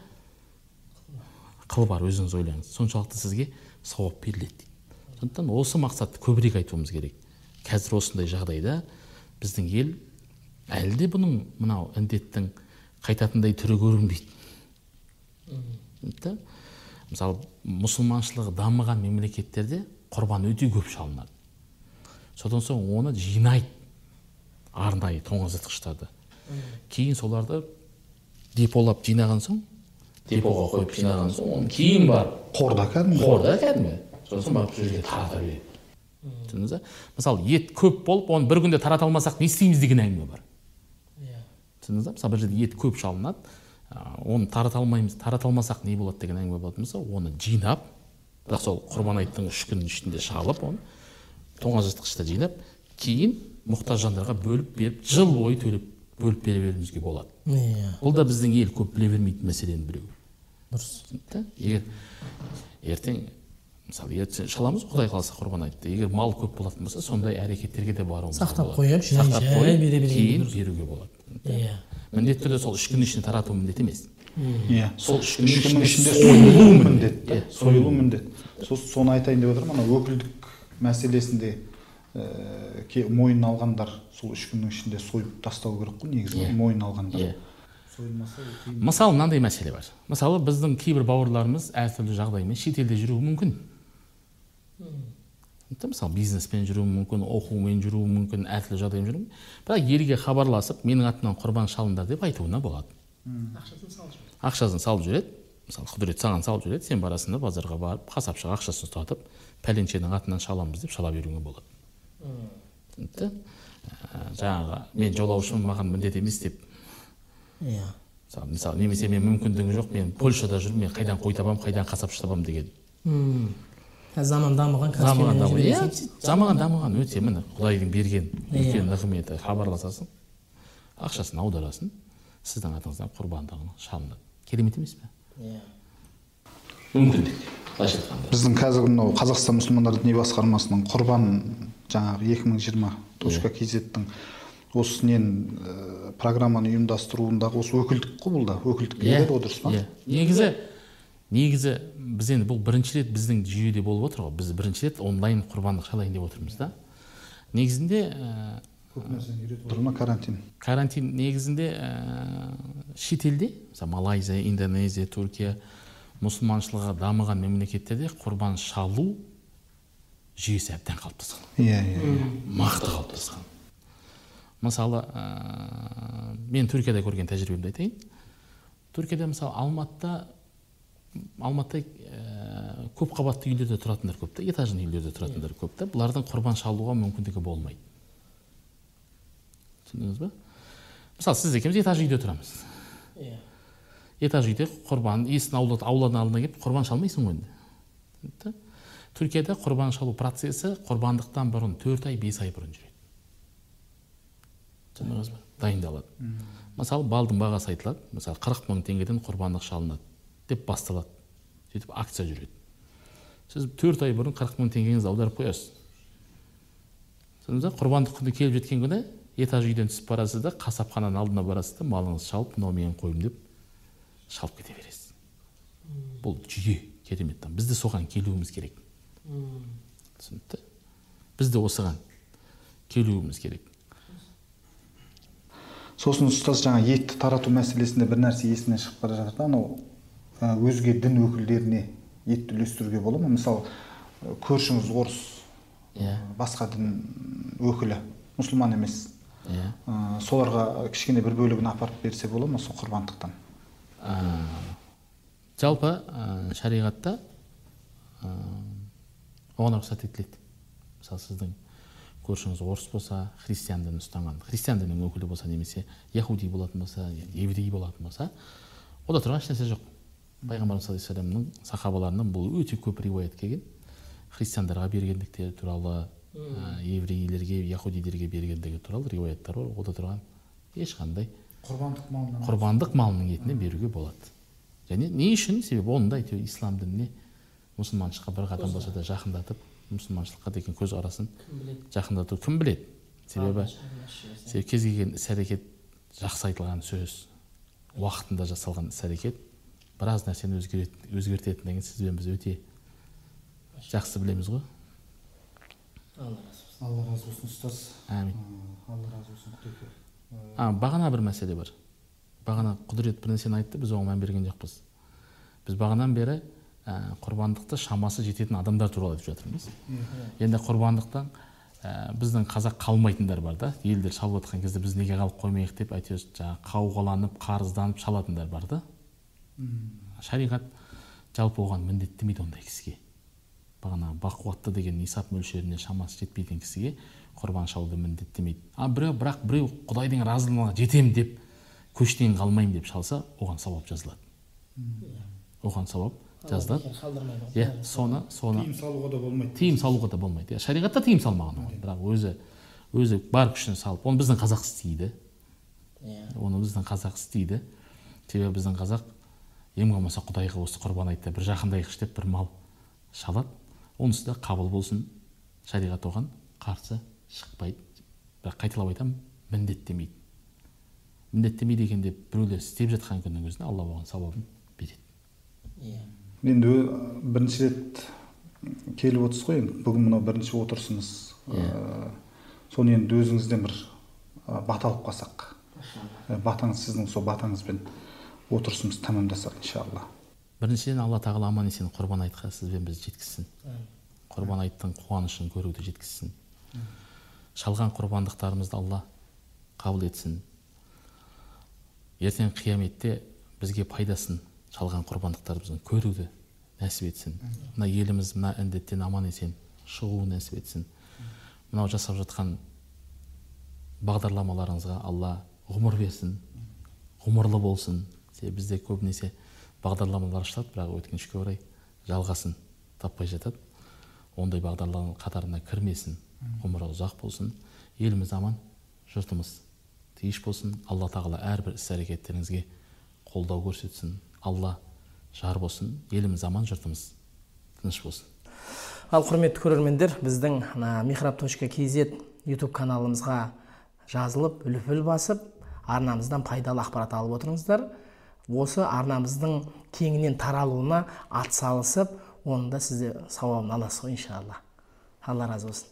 қыл бар өзіңіз ойлаңыз. Соншалықты сізге сауап беріледі дейді. сондықтан осы мақсатты көбірек айтуымыз керек. Қазір осындай жағдайда біздің ел әлі де бұның мынау індеттің қайтатындай түрі көрінбейді. Да мысалы мұсылманшылығы дамыған мемлекеттерде құрбан өте көп шалынады. Содан соң оны жинайды. Арнайы тоңазытқыштарды. Кейін соларды деполап жинаған соң депоға қойып жинаған соң оны кейін барып қорда кәдімгі? Қорда кәдімгі? Сосын барып сол жерге тарата береді. Түсіндіңіз ба? Мысалы ет көп болып оны бір күнде тарата алмасақ не істейміз деген әңгіме бар. Иә. Түсіндіңіз ба? Мысалы бір жерде ет көп шалынады оны тарата алмаймыз тарата алмасақ не болады деген әңгіме болатын болса оны жинап бірақ сол құрбан айттың үш күннің ішінде шалып оны тоңазытқышта жинап кейін мұқтаж жандарға бөліп беріп жыл бойы төлеп бөліп бере беруімізге болады. Иә. Бұл да біздің ел көп біле бермейтін мәселенің біреуі дұрыс. Да егер ертең мысалы ертең шаламыз ғой құдай қаласа құрбан айтты. Егер мал көп болатын болса сондай әрекеттерге де баруымыз Сақтап қояйық, сақтап қойып, бере кейін беруге болады. Иә міндетті түрде сол үш күннің ішінде тарату міндет емес иә сол үш күннің ішінде ішінде сойылу міндет иә, сойылу міндет Сол- соны айтайын деп отырмын ана өкілдік мәселесінде ке- мойын алғандар сол үш күннің ішінде сойып тастау керек қой негізі мойын алғандар иә сойылмаса қиын. мысалы мынандай мәселе бар мысалы біздің кейбір бауырларымыз әртүрлі жағдаймен шетелде жүруі мүмкін Да, мысалы бизнеспен жүруі мүмкін оқумен жүруі мүмкін әртүрлі жағдаймен жүруі мүмкін. Бірақ елге хабарласып менің атымнан құрбан шалыңдар деп айтуына болады. Ақшасын салып жүр ақшасын салып жібереді. Мысалы құдірет саған салып жібереді. Сен барасың да базарға барып қасапшыға ақшасын ұстатып пәленшенің атынан шаламыз деп шала беруіңе болады. Түсінікті? Ә, жаңағы мен жолаушымын маған міндет емес деп. Иә. Мысалы мысалы немесе мен мүмкіндігім жоқ мен польшада жүрмін мен қайдан қой табамын қайдан қасапшы табамын деген. Заман дамыған заман дамыған. иә заман дамыған өте міне құдайдың берген Иә. үлкен нығметі хабарласасың ақшасын аударасың сіздің атыңыздан құрбандығын шалынады керемет емес пе? Иә. Мүмкіндік былайша айтқанда. Біздің қазір мынау қазақстан мұсылмандар діни басқармасының құрбан жаңағы 2020 точка kzтің осы ненің ә, программаны ұйымдастыруындағы осы өкілдік қой бұл да өкілдік иә. келеді ғой дұрыс па? Иә. Негізі негізі біз енді бұл бірінші рет біздің жүйеде болып отыр ғой. Біз бірінші рет онлайн құрбандық шалайын деп отырмыз да. Негізінде ә, көп нәрсені үйретіп отыр ма карантин? Карантин негізінде ә, шетелде мысалы малайзия индонезия түркия мұсылманшылығы дамыған мемлекеттерде құрбан шалу жүйесі әбден қалыптасқан. Иә иә мықты қалыптасқан. Мысалы ә, мен түркияда көрген тәжірибемді айтайын. Түркияда мысалы алматыда алматыда ә, көп қабатты үйлерде тұратындар көп та этажный үйлерде тұратындар көп та бұлардың құрбан шалуға мүмкіндігі болмайды. Түсіндіңіз ба мысалы сіз екеуміз этаж үйде тұрамыз. Иә. Этаж үйде құрбан есіктің аула ауладың алдына келіп құрбан шалмайсың ғой енді. Да? түркияда құрбан шалу процесі құрбандықтан бұрын төрт ай бес ай бұрын жүреді. Түсіндіңіз ба дайындалады. Мысалы балдың бағасы айтылады. Мысалы қырық мың теңгеден құрбандық шалынады. Деп басталады. Сөйтіп акция жүреді. Сіз төрт ай бұрын қырық мың теңгеңізді аударып қоясыз. Ба құрбандық күні келіп жеткен күні этаж үйден түсіп барасыз да қасапхананың алдына барасыз да малыңызды шалып мынау менің қойым деп шалып кете бересіз. Бұл жүйе керемет біз де соған келуіміз керек. Түсінікті? Біз де осыған келуіміз керек. Сосын ұстаз жаңа етті тарату мәселесінде бір нәрсе есімнен шығып бара жатыр да анау өзге дін өкілдеріне етті үлестіруге бола ма? Мысалы ә, көршіңіз орыс иә. басқа дін өкілі мұсылман емес. Иә. Соларға кішкене бір бөлігін апарып берсе бола ма сол құрбандықтан? Ә, жалпы ә, шариғатта ә, оған рұқсат етіледі. Мысалы сіздің көршіңіз орыс болса христиан дінін ұстанған. Христиан дінінің өкілі болса немесе яхуди болатын болса еврей болатын болса ода тұрған ешнәрсе жоқ. Пайғамбарымыз саллаллаху алейхи вассаламның сахабаларынан бұл өте көп риуаят келген. Христиандарға бергендіктері туралы ә, еврейлерге яхудилерге бергендігі туралы риуаяттар бар. Ода тұрған ешқандай құрбандық малынан құрбандық малының етінен беруге болады. Және не үшін? Себебі оны да әйтеуір ислам дініне мұсылманшылыққа бір қадам болса да жақындатып мұсылманшылыққа деген көзқарасын жақындату кім біледі? Себебі себебі кез келген іс әрекет жақсы айтылған сөз уақытында жасалған іс әрекет біраз нәрсені өзгертетіндігін сіз бен біз өте жақсы білеміз ғой. Алла разы болсын. Ұстаз. Әмин алла разы болсын а бағана бір мәселе бар. Бағана құдірет бір нәрсені айтты біз оған мән берген жоқпыз. Біз бағанадан бері ә, құрбандықты шамасы жететін адамдар туралы айтып жатырмыз. Енді құрбандықтан ә, біздің қазақ қалмайтындар бар да. Елдер шалып жатқан кезде біз неге қалып қоймайық деп әйтеуір жаңағы қауғаланып қарызданып шалатындар бар да. Шариғат жалпы оған міндеттемейді ондай кісіге. бағана бақуатты деген нисап мөлшеріне шамасы жетпейтін кісіге құрбан шалуды міндеттемейді. А біреу бірақ біреу құдайдың разылығына жетемін деп көштен қалмаймын деп шалса оған сауап жазылады. Оған сауап жазылады. иә соны соны. Тыйым салуға да болмайды. Тыйым салуға да болмайды. Иә шариғатта тыйым салмаған оған. Бірақ өзі өзі бар күшін салып оны біздің қазақ істейді. Оны біздің қазақ істейді. Себебі біздің қазақ ең болмаса құдайға осы құрбан айтта бір жақындайықшы деп бір мал шалады. Онысы да қабыл болсын. Шариғат оған қарсы шықпайды. Бірақ қайталап айтамын міндеттемейді. Міндеттемейді екен деп біреулер істеп жатқан күннің өзінде алла оған сауабын береді. Енді ö- бірінші рет келіп отырсыз ғой енді. Бүгін мынау бірінші отырысымыз. Ә, соны енді өзіңізден бір ә, бата алып қалсақ. Ә, батаңыз сіздің сол батаңызбен. Отырысымызды тәмамдасақ иншалла. Біріншіден алла тағала аман есен құрбан айтқа сіз бен бізді жеткізсін құрбан айттың қуанышын көруді жеткізсін. Шалған құрбандықтарымызды алла қабыл етсін. Ертең қияметте бізге пайдасын шалған құрбандықтарымыздың көруді нәсіп етсін. Мына еліміз мына індеттен аман есен шығуы нәсіп етсін. Мынау жасап жатқан бағдарламаларыңызға алла ғұмыр берсін ғұмырлы болсын. Бізде көбінесе бағдарламалар ашылады бірақ өкінішке орай жалғасын таппай жатады. Ондай бағдарлама қатарына кірмесін ғұмыры ұзақ болсын. Еліміз аман жұртымыз тиыш болсын. Алла тағала әрбір іс әрекеттеріңізге қолдау көрсетсін. Алла жар болсын. Еліміз аман жұртымыз тыныш болсын. Ал құрметті көрермендер біздің михраб точка kz ютуб каналымызға жазылып үлпіл басып арнамыздан пайдалы ақпарат алып отырыңыздар. Осы арнамыздың кеңінен таралуына атсалысып оның да сізде сауабын аласыз ғой иншалла. Алла разы болсын.